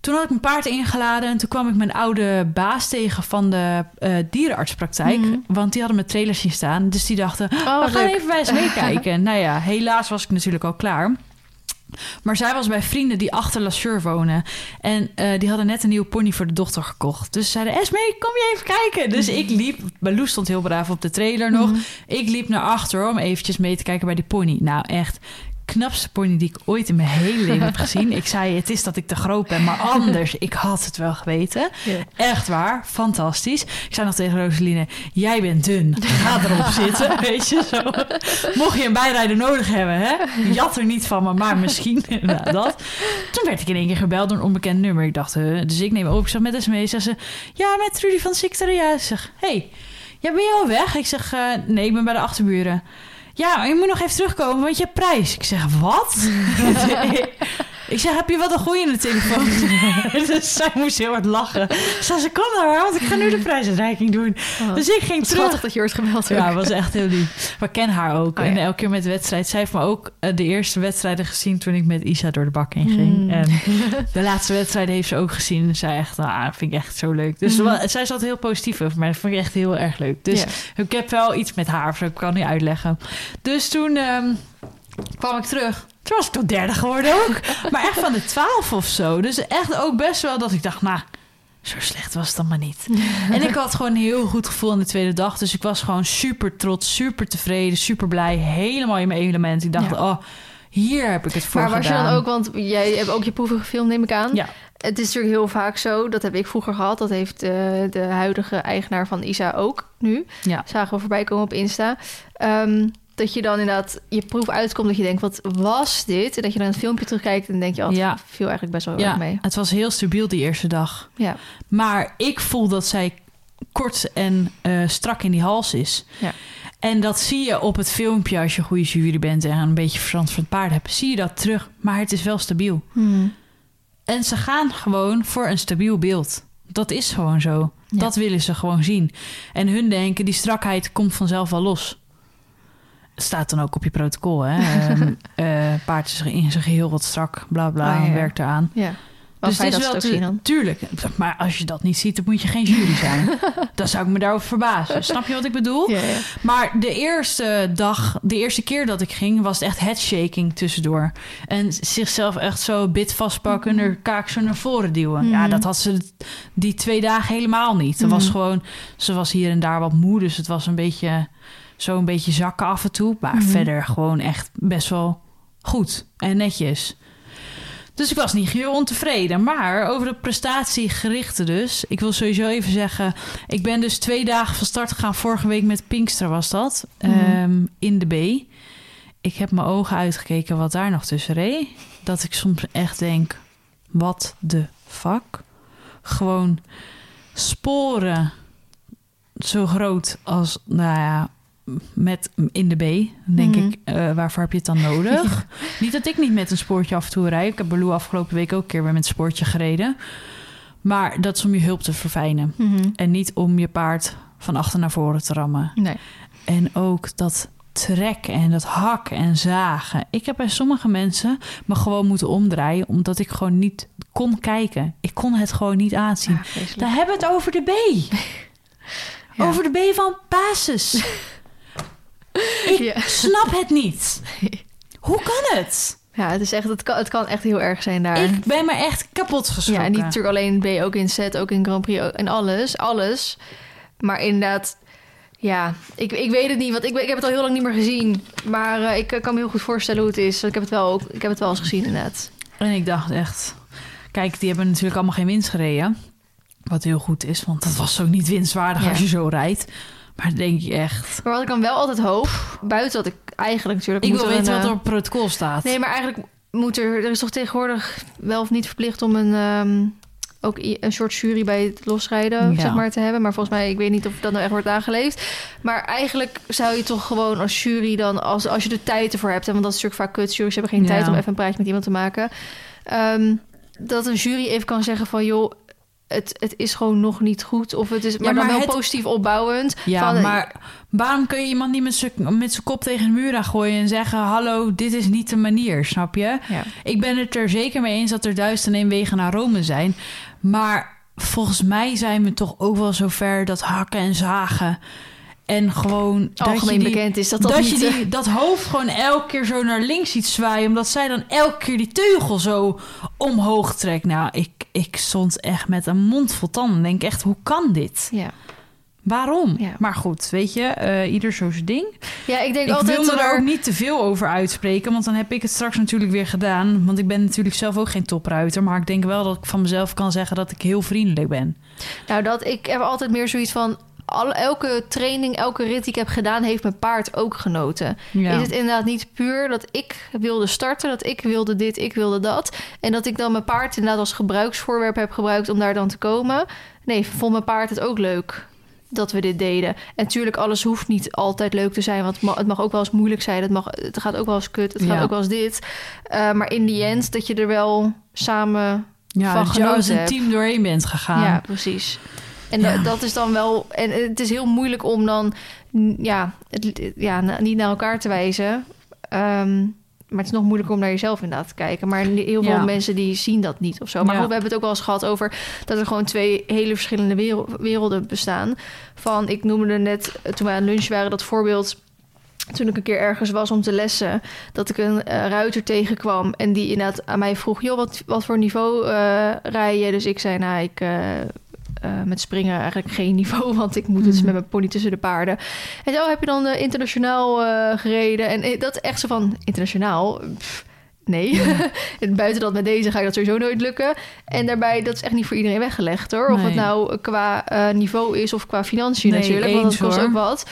Toen had ik mijn paard ingeladen en toen kwam ik mijn oude baas tegen van de eh, dierenartspraktijk. Mhm. Want die hadden mijn trailer zien staan. Dus die dachten, Oh, we gaan leuk. even bij eens meekijken. nou ja, helaas was ik natuurlijk al klaar. Maar zij was bij vrienden die achter Lasseur wonen. En eh, die hadden net een nieuwe pony voor de dochter gekocht. Dus ze zeiden, Esmee, kom je even kijken? Dus ik liep, Baloo stond heel braaf op de trailer nog. Mhm. Ik liep naar achter om eventjes mee te kijken bij die pony. Nou, echt knapste pony die ik ooit in mijn hele leven heb gezien. Ik zei, het is dat ik te groot ben, maar anders. Ik had het wel geweten. Echt waar, fantastisch. Ik zei nog tegen Roseline, jij bent dun. Ga erop zitten, weet je zo. Mocht je een bijrijder nodig hebben, hè? Jat er niet van me, maar misschien. nou, dat. Toen werd ik in één keer gebeld door een onbekend nummer. Ik dacht, huh? dus ik neem op. Ik zag met SME. Zeg ze, ja, met Trudy van Secretariaat. Ik zeg, hey, ja, ben je al weg? Ik zeg, eh, nee, ik ben bij de achterburen. Ja, je moet nog even terugkomen, want je hebt prijs. Ik zeg, wat? ik zeg, heb je wat een goeie in de telefoon? dus zij moest heel hard lachen. Ik zei, ze kan nou, want ik ga nu de prijsuitreiking doen. Oh. Dus ik ging terug. Schattig dat je wordt gebeld. Ja, was echt heel lief. Maar ken haar ook. Oh, en elke keer met de wedstrijd. Zij heeft me ook eh, de eerste wedstrijden gezien toen ik met Isa door de bak heen ging. Mm. En de laatste wedstrijd heeft ze ook gezien. En zij echt, ah, vind ik echt zo leuk. Dus Mm. wel- zij zat heel positief over mij. Dat vond ik echt heel erg leuk. Dus Ja. ik heb wel iets met haar, of zo, ik kan niet uitleggen. Dus toen ehm, kwam ik terug. Toen was ik tot derde geworden ook. maar echt van de twaalf of zo. Dus echt ook best wel dat ik dacht, nou, zo slecht was het dan maar niet. en ik had gewoon een heel goed gevoel aan de tweede dag. Dus ik was gewoon super trots, super tevreden, super blij. Helemaal in mijn element. Ik dacht, Ja. oh, hier heb ik het voor Maar was je dan ook, want jij hebt ook je proeven gefilmd, neem ik aan. Ja. Het is natuurlijk heel vaak zo, dat heb ik vroeger gehad. Dat heeft eh, de huidige eigenaar van Isa ook nu. Ja. Zagen we voorbij komen op Insta. Ehm, dat je dan inderdaad je proef uitkomt, dat je denkt, wat was dit? En dat je dan het filmpje terugkijkt en dan denk je, oh, Ja. viel eigenlijk best wel Ja, mee. het was heel stabiel die eerste dag. Ja. Maar ik voel dat zij kort en eh, strak in die hals is. Ja. En dat zie je op het filmpje als je een goede jury bent en een beetje verstand van het paard hebt. Zie je dat terug, maar het is wel stabiel. Hmm. En ze gaan gewoon voor een stabiel beeld. Dat is gewoon zo. Ja. Dat willen ze gewoon zien. En hun denken, die strakheid komt vanzelf wel los. Staat dan ook op je protocol, hè? Ehm, eh, paard is in zijn geheel wat strak, bla bla, Oh, ja. werkt eraan. Ja. Dus het dat is wel ook zien te- dan. Tuurlijk, maar als je dat niet ziet, dan moet je geen jury zijn. dan zou ik me daarover verbazen. Snap je wat ik bedoel? Ja, ja. Maar de eerste dag, de eerste keer dat ik ging, was het echt headshaking tussendoor. En zichzelf echt zo bit vastpakken en er kaak zo naar voren duwen. Ja, Mhm. dat had ze die twee dagen helemaal niet. Het was Mhm. gewoon, ze was hier en daar wat moe, dus het was een beetje zo een beetje zakken af en toe. Maar Mhm. verder gewoon echt best wel goed en netjes. Dus ik was niet heel ontevreden. Maar over de prestatiegerichte dus. Ik wil sowieso even zeggen... Ik ben dus twee dagen van start gegaan. Vorige week met Pinkster was dat. Mhm. ehm, in de B. Ik heb mijn ogen uitgekeken wat daar nog tussen reed. Dat ik soms echt denk... Wat de fuck? Gewoon sporen zo groot als... Nou ja, met in de B, denk Mhm. ik. eh, waarvoor heb je het dan nodig? Niet dat ik niet met een spoortje af en toe rijd. Ik heb Baloo afgelopen week ook een keer weer met een spoortje gereden. Maar dat is om je hulp te verfijnen. Mhm. En niet om je paard van achter naar voren te rammen. Nee. En ook dat trekken en dat hakken en zagen. Ik heb bij sommige mensen me gewoon moeten omdraaien... omdat ik gewoon niet kon kijken. Ik kon het gewoon niet aanzien. Vreselijk. Dan hebben we het over de B. Ja. Over de B van basis. ik Ja. snap het niet. Hoe kan het? Ja, het, is echt, het, kan, het kan echt heel erg zijn daar. Ik ben me echt kapot geschrokken. ja, en niet natuurlijk alleen in B, ook in set, ook in Grand Prix ook- en alles. Alles. Maar inderdaad, ja, ik, ik weet het niet, want ik, ik heb het al heel lang niet meer gezien. Maar eh, ik eh, kan me heel goed voorstellen hoe het is. Want ik heb het wel, ook, ik heb het wel eens gezien inderdaad. En ik dacht echt... Kijk, die hebben natuurlijk allemaal geen winst gereden. Wat heel goed is, want dat was ook niet winstwaardig Ja. als je zo rijdt. Maar denk je echt... Maar wat ik dan wel altijd hoop, buiten dat ik eigenlijk natuurlijk... Ik moet wil weten een, wat er op protocol staat. Nee, maar eigenlijk moet er... Er is toch tegenwoordig wel of niet verplicht om een... ehm, ook een soort jury bij het losrijden, Ja. zeg maar, te hebben. Maar volgens mij, ik weet niet of dat nou echt wordt aangeleefd. Maar eigenlijk zou je toch gewoon als jury dan... Als, als je de tijd ervoor hebt... hè, want dat is natuurlijk vaak kut. Juries hebben geen Ja. tijd om even een praatje met iemand te maken. ehm, dat een jury even kan zeggen van... joh, het, het is gewoon nog niet goed. Of het is maar, maar dan wel het- positief opbouwend. Ja, van, maar waarom kun je iemand niet met zijn kop tegen de muur aan gooien en zeggen: Hallo, dit is niet de manier, snap je? Ja. Ik ben het er zeker mee eens dat er duizend en wegen naar Rome zijn. Maar volgens mij zijn we toch ook wel zover dat hakken en zagen. En gewoon algemeen die, bekend is dat dat, je eh, die, dat hoofd gewoon elke keer zo naar links ziet zwaaien. Omdat zij dan elke keer die teugel zo omhoog trekt. Nou, ik, ik stond echt met een mond vol tanden. Denk echt, hoe kan dit? ja. Waarom? Ja. Maar goed, weet je, eh, ieder zo zijn ding. ja, ik denk Ik altijd... wil me er- ook niet te veel over uitspreken, want dan heb ik het straks natuurlijk weer gedaan. Want ik ben natuurlijk zelf ook geen topruiter, maar ik denk wel dat ik van mezelf kan zeggen dat ik heel vriendelijk ben. Nou, dat ik heb altijd meer zoiets van... Alle, elke training, elke rit die ik heb gedaan... heeft mijn paard ook genoten. Ja. Is het inderdaad niet puur dat ik wilde starten... dat ik wilde dit, ik wilde dat... en dat ik dan mijn paard inderdaad als gebruiksvoorwerp heb gebruikt... om daar dan te komen? Nee, vond mijn paard het ook leuk dat we dit deden. En natuurlijk, alles hoeft niet altijd leuk te zijn... want het mag, ook wel eens moeilijk zijn. Het, mag, het gaat ook wel eens kut, het gaat Ja. ook wel eens dit. Uh, maar in die end, dat je er wel samen ja, van dat je als genoten een hebt. team doorheen bent gegaan. Ja, precies. En Ja. dat, dat is dan wel. En het is heel moeilijk om dan ja, het, ja niet naar elkaar te wijzen. Ehm, maar het is nog moeilijker om naar jezelf inderdaad te kijken. Maar heel veel Ja. mensen die zien dat niet of zo. Maar Ja. goed, we hebben het ook wel eens gehad over dat er gewoon twee hele verschillende werel- werelden bestaan. Van, ik noemde net eh, toen we aan lunch waren dat voorbeeld. Toen ik een keer ergens was om te lessen, dat ik een eh, ruiter tegenkwam en die inderdaad aan mij vroeg: joh, wat, wat voor niveau eh rij je? Dus ik zei: Nou, ik eh, met springen eigenlijk geen niveau, want ik moet dus Mhm. met mijn pony tussen de paarden. En zo heb je dan eh, internationaal eh, gereden. En dat is echt zo van internationaal. Pff, nee, En buiten dat met deze ga je dat sowieso nooit lukken. En daarbij, dat is echt niet voor iedereen weggelegd hoor. Of het nou qua niveau is of qua financiën Nee, natuurlijk, want dat eens, kost hoor. ook wat.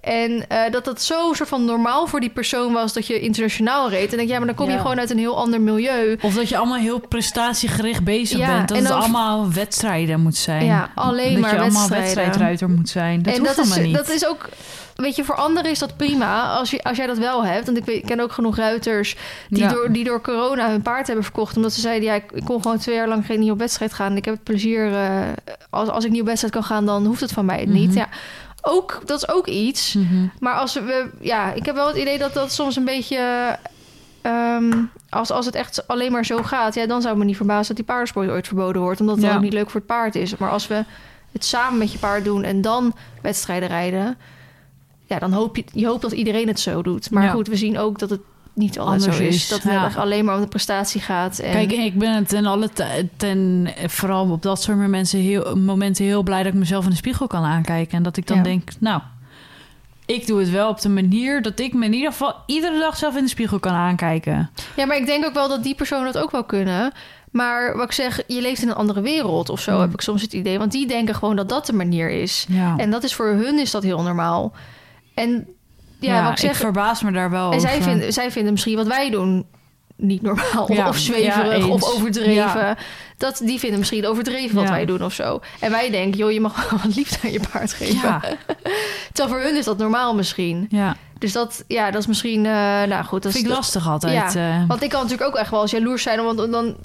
En eh, dat dat zo soort van normaal voor die persoon was dat je internationaal reed. En denk ja, maar dan kom je Ja. gewoon uit een heel ander milieu. Of dat je allemaal heel prestatiegericht bezig Ja, bent. Dat het allemaal wedstrijden moet zijn. Ja, alleen dat maar je allemaal wedstrijdruiter moet zijn. Dat en hoeft dat is, allemaal niet. dat is ook, weet je, voor anderen is dat prima als, je, als jij dat wel hebt. Want ik, weet, ik ken ook genoeg ruiters die, Ja. door, die door corona hun paard hebben verkocht. Omdat ze zeiden, ja, ik, ik kon gewoon twee jaar lang geen niet op wedstrijd gaan. En ik heb het plezier, eh, als, als ik niet op wedstrijd kan gaan, dan hoeft het van mij niet. Mhm. Ja, ook, dat is ook iets. Mhm. Maar als we, ja, ik heb wel het idee dat dat soms een beetje. ehm, als, als het echt alleen maar zo gaat, ja, dan zou het me niet verbazen dat die paardensport ooit verboden wordt. Omdat het Ja. ook niet leuk voor het paard is. Maar als we het samen met je paard doen en dan wedstrijden rijden, ja, dan hoop je, je hoopt dat iedereen het zo doet. Maar Ja. goed, we zien ook dat het niet altijd Anders zo is. is, Dat het ja. echt alleen maar om de prestatie gaat. En, Kijk, ik ben ten alle ten vooral op dat soort momenten heel, momenten heel blij dat ik mezelf in de spiegel kan aankijken. En dat ik dan Ja. denk, nou, ik doe het wel op de manier dat ik me in ieder geval iedere dag zelf in de spiegel kan aankijken. Ja, maar ik denk ook wel dat die personen dat ook wel kunnen. Maar wat ik zeg, je leeft in een andere wereld of zo, Hmm. heb ik soms het idee. Want die denken gewoon dat dat de manier is. Ja, En dat is voor hun is dat heel normaal. En ja, wat ik zeg, verbaas me daar wel en zij vinden, zij vinden misschien wat wij doen niet normaal. Ja, of zweverig ja, of overdreven. Ja. Dat, die vinden misschien overdreven wat wij doen of zo. En wij denken, joh, je mag wel wat liefde aan je paard geven. Terwijl voor hun is dat normaal misschien. ja. Dus dat, ja, dat is misschien... eh, nou goed, dat vind ik lastig altijd. Ja, eh. Want ik kan natuurlijk ook echt wel eens jaloers zijn. Want dan,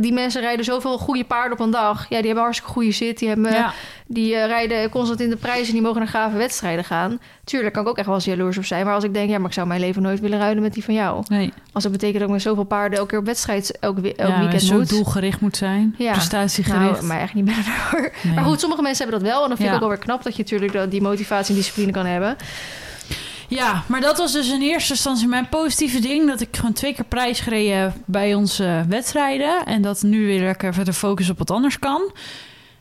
die mensen rijden zoveel goede paarden op een dag. Ja, die hebben hartstikke goede zit. Die, hebben, ja. die eh, rijden constant in de prijzen. Die mogen naar gave wedstrijden gaan. Tuurlijk kan ik ook echt wel eens jaloers op zijn. Maar als ik denk, ja, maar ik zou mijn leven nooit willen ruilen met die van jou. Nee. Als dat betekent dat ik met zoveel paarden elke keer op wedstrijd, elk, elk ja, weekend zo moet. doelgericht moet zijn. Ja. Prestatiegericht. Nou, maar echt niet meer hoor. Nee. Maar goed, sommige mensen hebben dat wel. En dan vind ik ook wel weer knap dat je natuurlijk die motivatie en discipline kan hebben. Ja, maar dat was dus in eerste instantie mijn positieve ding. Dat ik gewoon twee keer prijs gereden bij onze wedstrijden. En dat nu weer lekker verder focus op wat anders kan.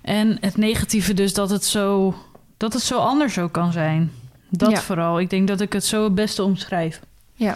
En het negatieve dus dat het zo, dat het zo anders ook kan zijn. Dat Ja. vooral. Ik denk dat ik het zo het beste omschrijf. Ja.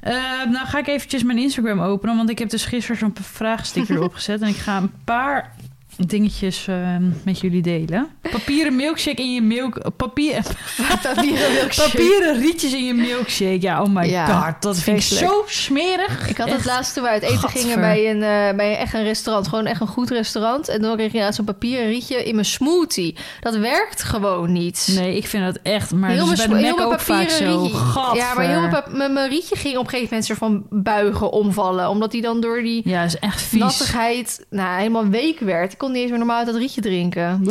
Eh, nou ga ik eventjes mijn Instagram openen. Want ik heb dus gisteren zo'n vraagsticker erop gezet. En ik ga een paar dingetjes eh, met jullie delen. Papieren milkshake in je milk... Papier, Papieren milkshake. Papieren rietjes in je milkshake. Ja, oh my Ja, god. Dat vind ik zo smerig. Ik had het Echt. laatst toen we uit eten gingen bij een, eh, bij echt een restaurant. Gewoon echt een goed restaurant. En dan kreeg je inderdaad zo'n papieren rietje in mijn smoothie. Dat werkt gewoon niet. Nee, ik vind dat echt... Maar heel mijn, bij de heel Mac mijn ook vaak papieren zo. Ja, maar heel mijn, pap- mijn, mijn rietje ging op een gegeven moment van buigen, omvallen. Omdat die dan door die Ja, is echt vies. nattigheid nou, helemaal week werd. Ik kon niet eens meer normaal uit dat rietje drinken.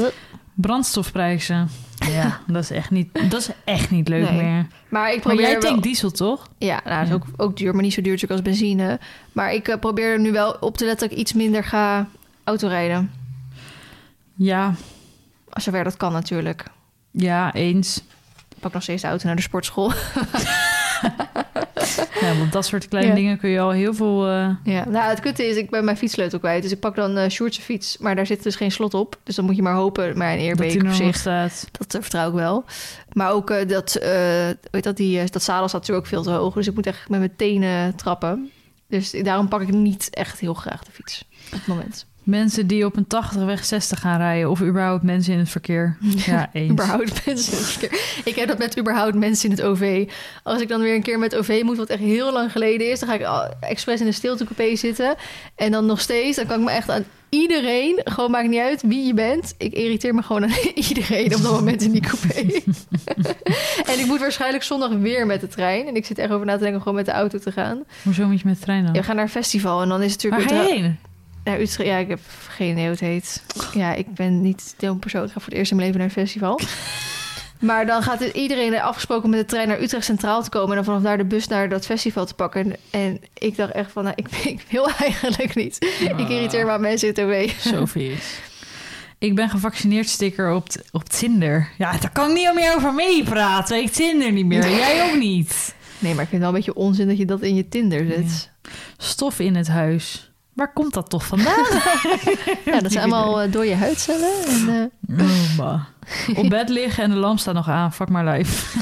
Brandstofprijzen. Ja, dat is echt niet, dat is echt niet leuk Nee. meer. Maar ik Maar probeer jij wel... diesel, toch? Ja, nou, dat is Ja. ook, ook duur, maar niet zo duur natuurlijk als benzine. Maar ik eh, probeer er nu wel op te letten dat ik iets minder ga autorijden. Ja, Als zover dat kan natuurlijk. ja, eens. Ik pak nog steeds de auto naar de sportschool. Ja, want dat soort kleine Ja. dingen kun je al heel veel... eh, Ja, nou het kutte is, ik ben mijn fietssleutel kwijt. Dus ik pak dan eh Sjoerdse fiets, maar daar zit dus geen slot op. Dus dan moet je maar hopen, maar een eerbeek op zich, staat. dat eh, vertrouw ik wel. Maar ook dat, weet dat, die, dat zadel staat natuurlijk ook veel te hoog. Dus ik moet echt met mijn tenen trappen. Dus daarom pak ik niet echt heel graag de fiets op het moment. Mensen die op een 80 weg 60 gaan rijden. Of überhaupt mensen in het verkeer. Ja, eens. Überhaupt mensen in het verkeer. Ik heb dat met überhaupt mensen in het OV. Als ik dan weer een keer met OV moet, wat echt heel lang geleden is... dan ga ik al- expres in de stiltecoupé zitten. En dan nog steeds, dan kan ik me echt aan iedereen... gewoon maakt niet uit wie je bent. Ik irriteer me gewoon aan iedereen op dat moment in die coupé. en ik moet waarschijnlijk zondag weer met de trein. En ik zit echt over na te denken om gewoon met de auto te gaan. Hoezo moet je met de trein dan? Ja, we gaan naar een festival en dan is het Waar natuurlijk... ga je weer heen? Naar Utrecht. Ja, ik heb geen idee hoe het heet. Ja, ik ben niet zo'n persoon. Ik ga voor het eerst in mijn leven naar een festival. Maar dan gaat het iedereen afgesproken met de trein naar Utrecht Centraal te komen... en dan vanaf daar de bus naar dat festival te pakken. En, en ik dacht echt van, nou, ik, ik wil eigenlijk niet. Ik irriteer me aan mensen in. Zo vies. Ik ben gevaccineerd sticker op, t- op Tinder. Ja, daar kan ik niet meer over meepraten. Ik Tinder niet meer. Jij ook niet. Nee, maar ik vind het wel een beetje onzin dat je dat in je Tinder zet. Stof in het huis. Waar komt dat toch vandaan? Ja, dat zijn allemaal uh, dode huidcellen. En, uh... Oh. Op bed liggen en de lamp staat nog aan. Fuck my life.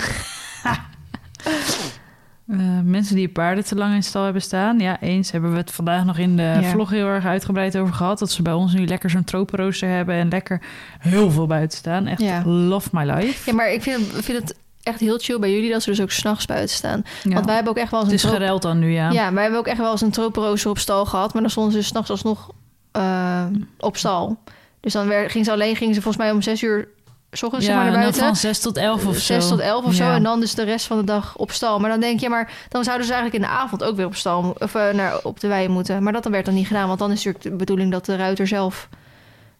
Uh, mensen die paarden te lang in stal hebben staan. Ja, eens hebben we het vandaag nog in de Ja. vlog heel erg uitgebreid over gehad. Dat ze bij ons nu lekker zo'n tropenrooster hebben en lekker heel veel buiten staan. Echt Ja. love my life. Ja, maar ik vind, vind het echt heel chill bij jullie dat ze dus ook s'nachts buiten staan. Ja. Want wij hebben ook echt wel eens het een is gereld dan nu, ja. Ja, wij hebben ook echt wel eens een tropenrooster op stal gehad. Maar dan stonden ze s'nachts alsnog eh, op stal. Dus dan werd, ging ze alleen, gingen ze volgens mij om zes uur... S ochtends zeg maar naar buiten. van 6 tot 11 of zo. 6 tot 11 of zo. Ja. En dan dus de rest van de dag op stal. Maar dan denk je, maar dan zouden ze eigenlijk in de avond ook weer op stal of eh, naar, op de wei moeten. Maar dat dan werd dan niet gedaan. Want dan is natuurlijk de bedoeling dat de ruiter zelf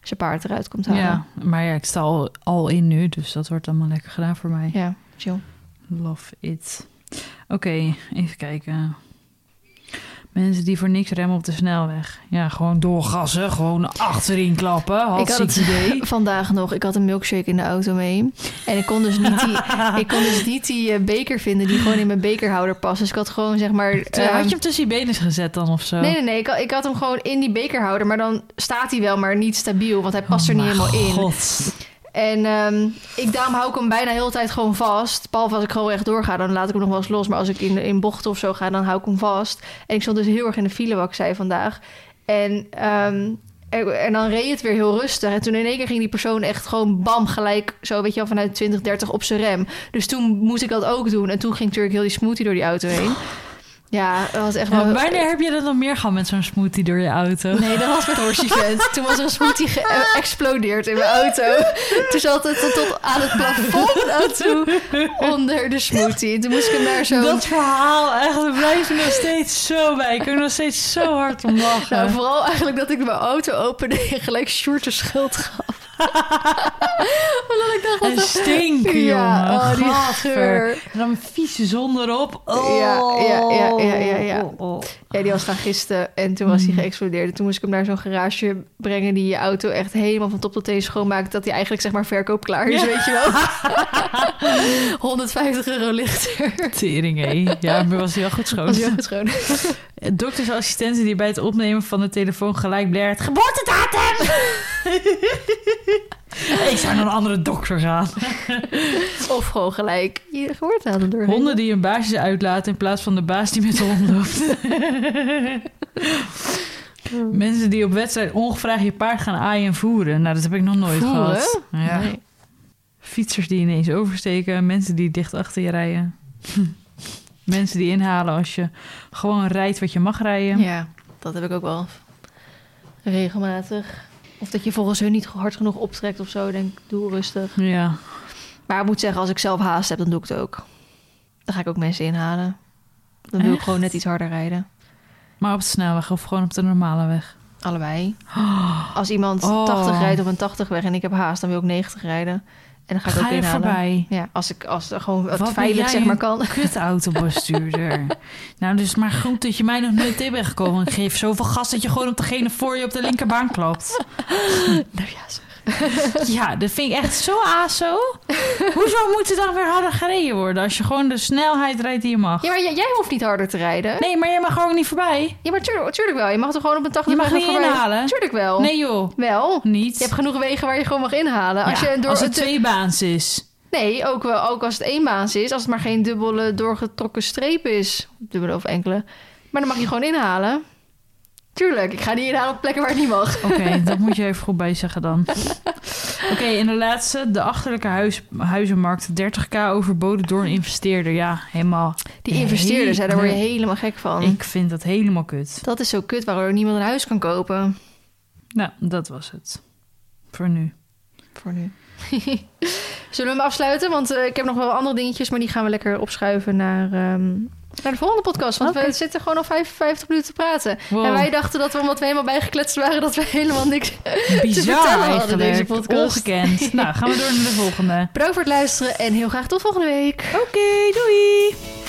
zijn paard eruit komt halen. Ja, maar ja, ik sta al, al in nu, dus dat wordt allemaal lekker gedaan voor mij. ja chill. Love it. Oké, even kijken. Mensen die voor niks remmen op de snelweg. Ja, gewoon doorgassen, gewoon achterin klappen. Ik had het idee. vandaag nog. Ik had een milkshake in de auto mee. En ik kon dus niet die, ik kon dus niet die eh, beker vinden die gewoon in mijn bekerhouder past. Dus ik had gewoon zeg maar... Had ehm, je hem tussen je benen gezet dan of zo? Nee, nee, nee. Ik had, ik had hem gewoon in die bekerhouder. Maar dan staat hij wel, maar niet stabiel. Want hij past er niet Oh helemaal in. En ehm, ik, daarom hou ik hem bijna de hele tijd gewoon vast. Behalve als ik gewoon echt doorga, dan laat ik hem nog wel eens los. Maar als ik in, in bochten of zo ga, dan hou ik hem vast. En ik stond dus heel erg in de file, wat ik zei vandaag. En, ehm, en, en dan reed het weer heel rustig. En toen in één keer ging die persoon echt gewoon bam, gelijk zo, weet je wel, vanuit 20, 30 op zijn rem. Dus toen moest ik dat ook doen. En toen ging natuurlijk heel die smoothie door die auto heen. Ja, dat was echt Ja, wel... wanneer heb je dat nog meer gehad met zo'n smoothie door je auto? Nee, dat was met Horse Event. Toen was er een smoothie geëxplodeerd in mijn auto. Toen zat het tot, tot aan het plafond aan toe onder de smoothie. En toen moest ik hem naar zo'n... Dat verhaal, echt, we blijven nog steeds zo bij. Ik kan er nog steeds zo hard om lachen. Nou, vooral eigenlijk dat ik mijn auto opende en gelijk Sjoerd de schuld gaf. Omdat ik dacht en dat... stinken, Ja, jongen. oh, die geur. En dan vieze zon erop. Oh. Ja, ja, ja, ja, ja, ja. Oh, oh. Ja, die was gaan gisten en toen was Hmm. hij geëxplodeerd. En toen moest ik hem naar zo'n garage brengen die je auto echt helemaal van top tot teen schoonmaakt. Dat hij eigenlijk zeg maar verkoopklaar is, Ja. weet je wel. 150 euro lichter. Tering, hé. Ja, maar was hij wel goed schoon. Was goed schoon. Doktersassistenten die bij het opnemen van de telefoon gelijk blert. Geboortedatum! Ik zou naar een andere dokter gaan. Of gewoon gelijk je geboortedatum door. Honden die hun baasjes uitlaten in plaats van de baas die met de hond loopt. Mensen die op wedstrijd ongevraagd je paard gaan aaien en voeren. Nou, dat heb ik nog nooit Voeren? gehad. Ja. Nee. Fietsers die ineens oversteken. Mensen die dicht achter je rijden. Mensen die inhalen als je gewoon rijdt wat je mag rijden. Ja, dat heb ik ook wel regelmatig. Of dat je volgens hun niet hard genoeg optrekt of zo. Denk, doe rustig. Ja. Maar ik moet zeggen, als ik zelf haast heb, dan doe ik het ook. Dan ga ik ook mensen inhalen. Dan wil ik gewoon net iets harder rijden. Maar op de snelweg of gewoon op de normale weg. Allebei. Als iemand Oh. 80 rijdt op een 80 weg en ik heb haast, dan wil ik 90 rijden. En dan ga ik Ga ook je voorbij? Ja, als ik als gewoon Wat veilig zeg maar kan. Kutautobestuurder. nou, dus maar goed dat je mij nog nooit in bent gekomen. Ik geef zoveel gas dat je gewoon op degene voor je op de linkerbaan klapt. Nou ja, zeg. Ja, dat vind ik echt zo aso. Hoezo moet er dan weer harder gereden worden als je gewoon de snelheid rijdt die je mag? Ja, maar jij, jij hoeft niet harder te rijden. Nee, maar jij mag gewoon niet voorbij. Ja, maar tuurlijk, tuurlijk wel. Je mag er gewoon op een 80 Je mag niet voorbij. inhalen. Tuurlijk wel. Nee joh, Wel. niet. Je hebt genoeg wegen waar je gewoon mag inhalen. Als, Ja, je door als het het tweebaans is. Nee, ook, wel, ook als het eenbaans is. Als het maar geen dubbele doorgetrokken streep is. Dubbele of enkele. Maar dan mag je gewoon inhalen. Tuurlijk, ik ga niet inhalen op plekken waar het niet mag. Oké, dat moet je even goed bij zeggen dan. Oké, en de laatste. De achterlijke huis, huizenmarkt. 30k overboden door een investeerder. Ja, helemaal. Die investeerders, hè, daar word je helemaal gek van. Ik vind dat helemaal kut. Dat is zo kut, waardoor niemand een huis kan kopen. Nou, dat was het. Voor nu. Voor nu. Zullen we hem afsluiten? Want eh, ik heb nog wel andere dingetjes, maar die gaan we lekker opschuiven naar, ehm, naar de volgende podcast. Want we zitten gewoon al 55 minuten te praten. Wow. En wij dachten dat we, omdat we helemaal bijgekletst waren, dat we helemaal niks te Bizar vertellen hadden deze podcast. Ongekend. nou, gaan we door naar de volgende. Bedankt voor het luisteren en heel graag tot volgende week. Oké, doei!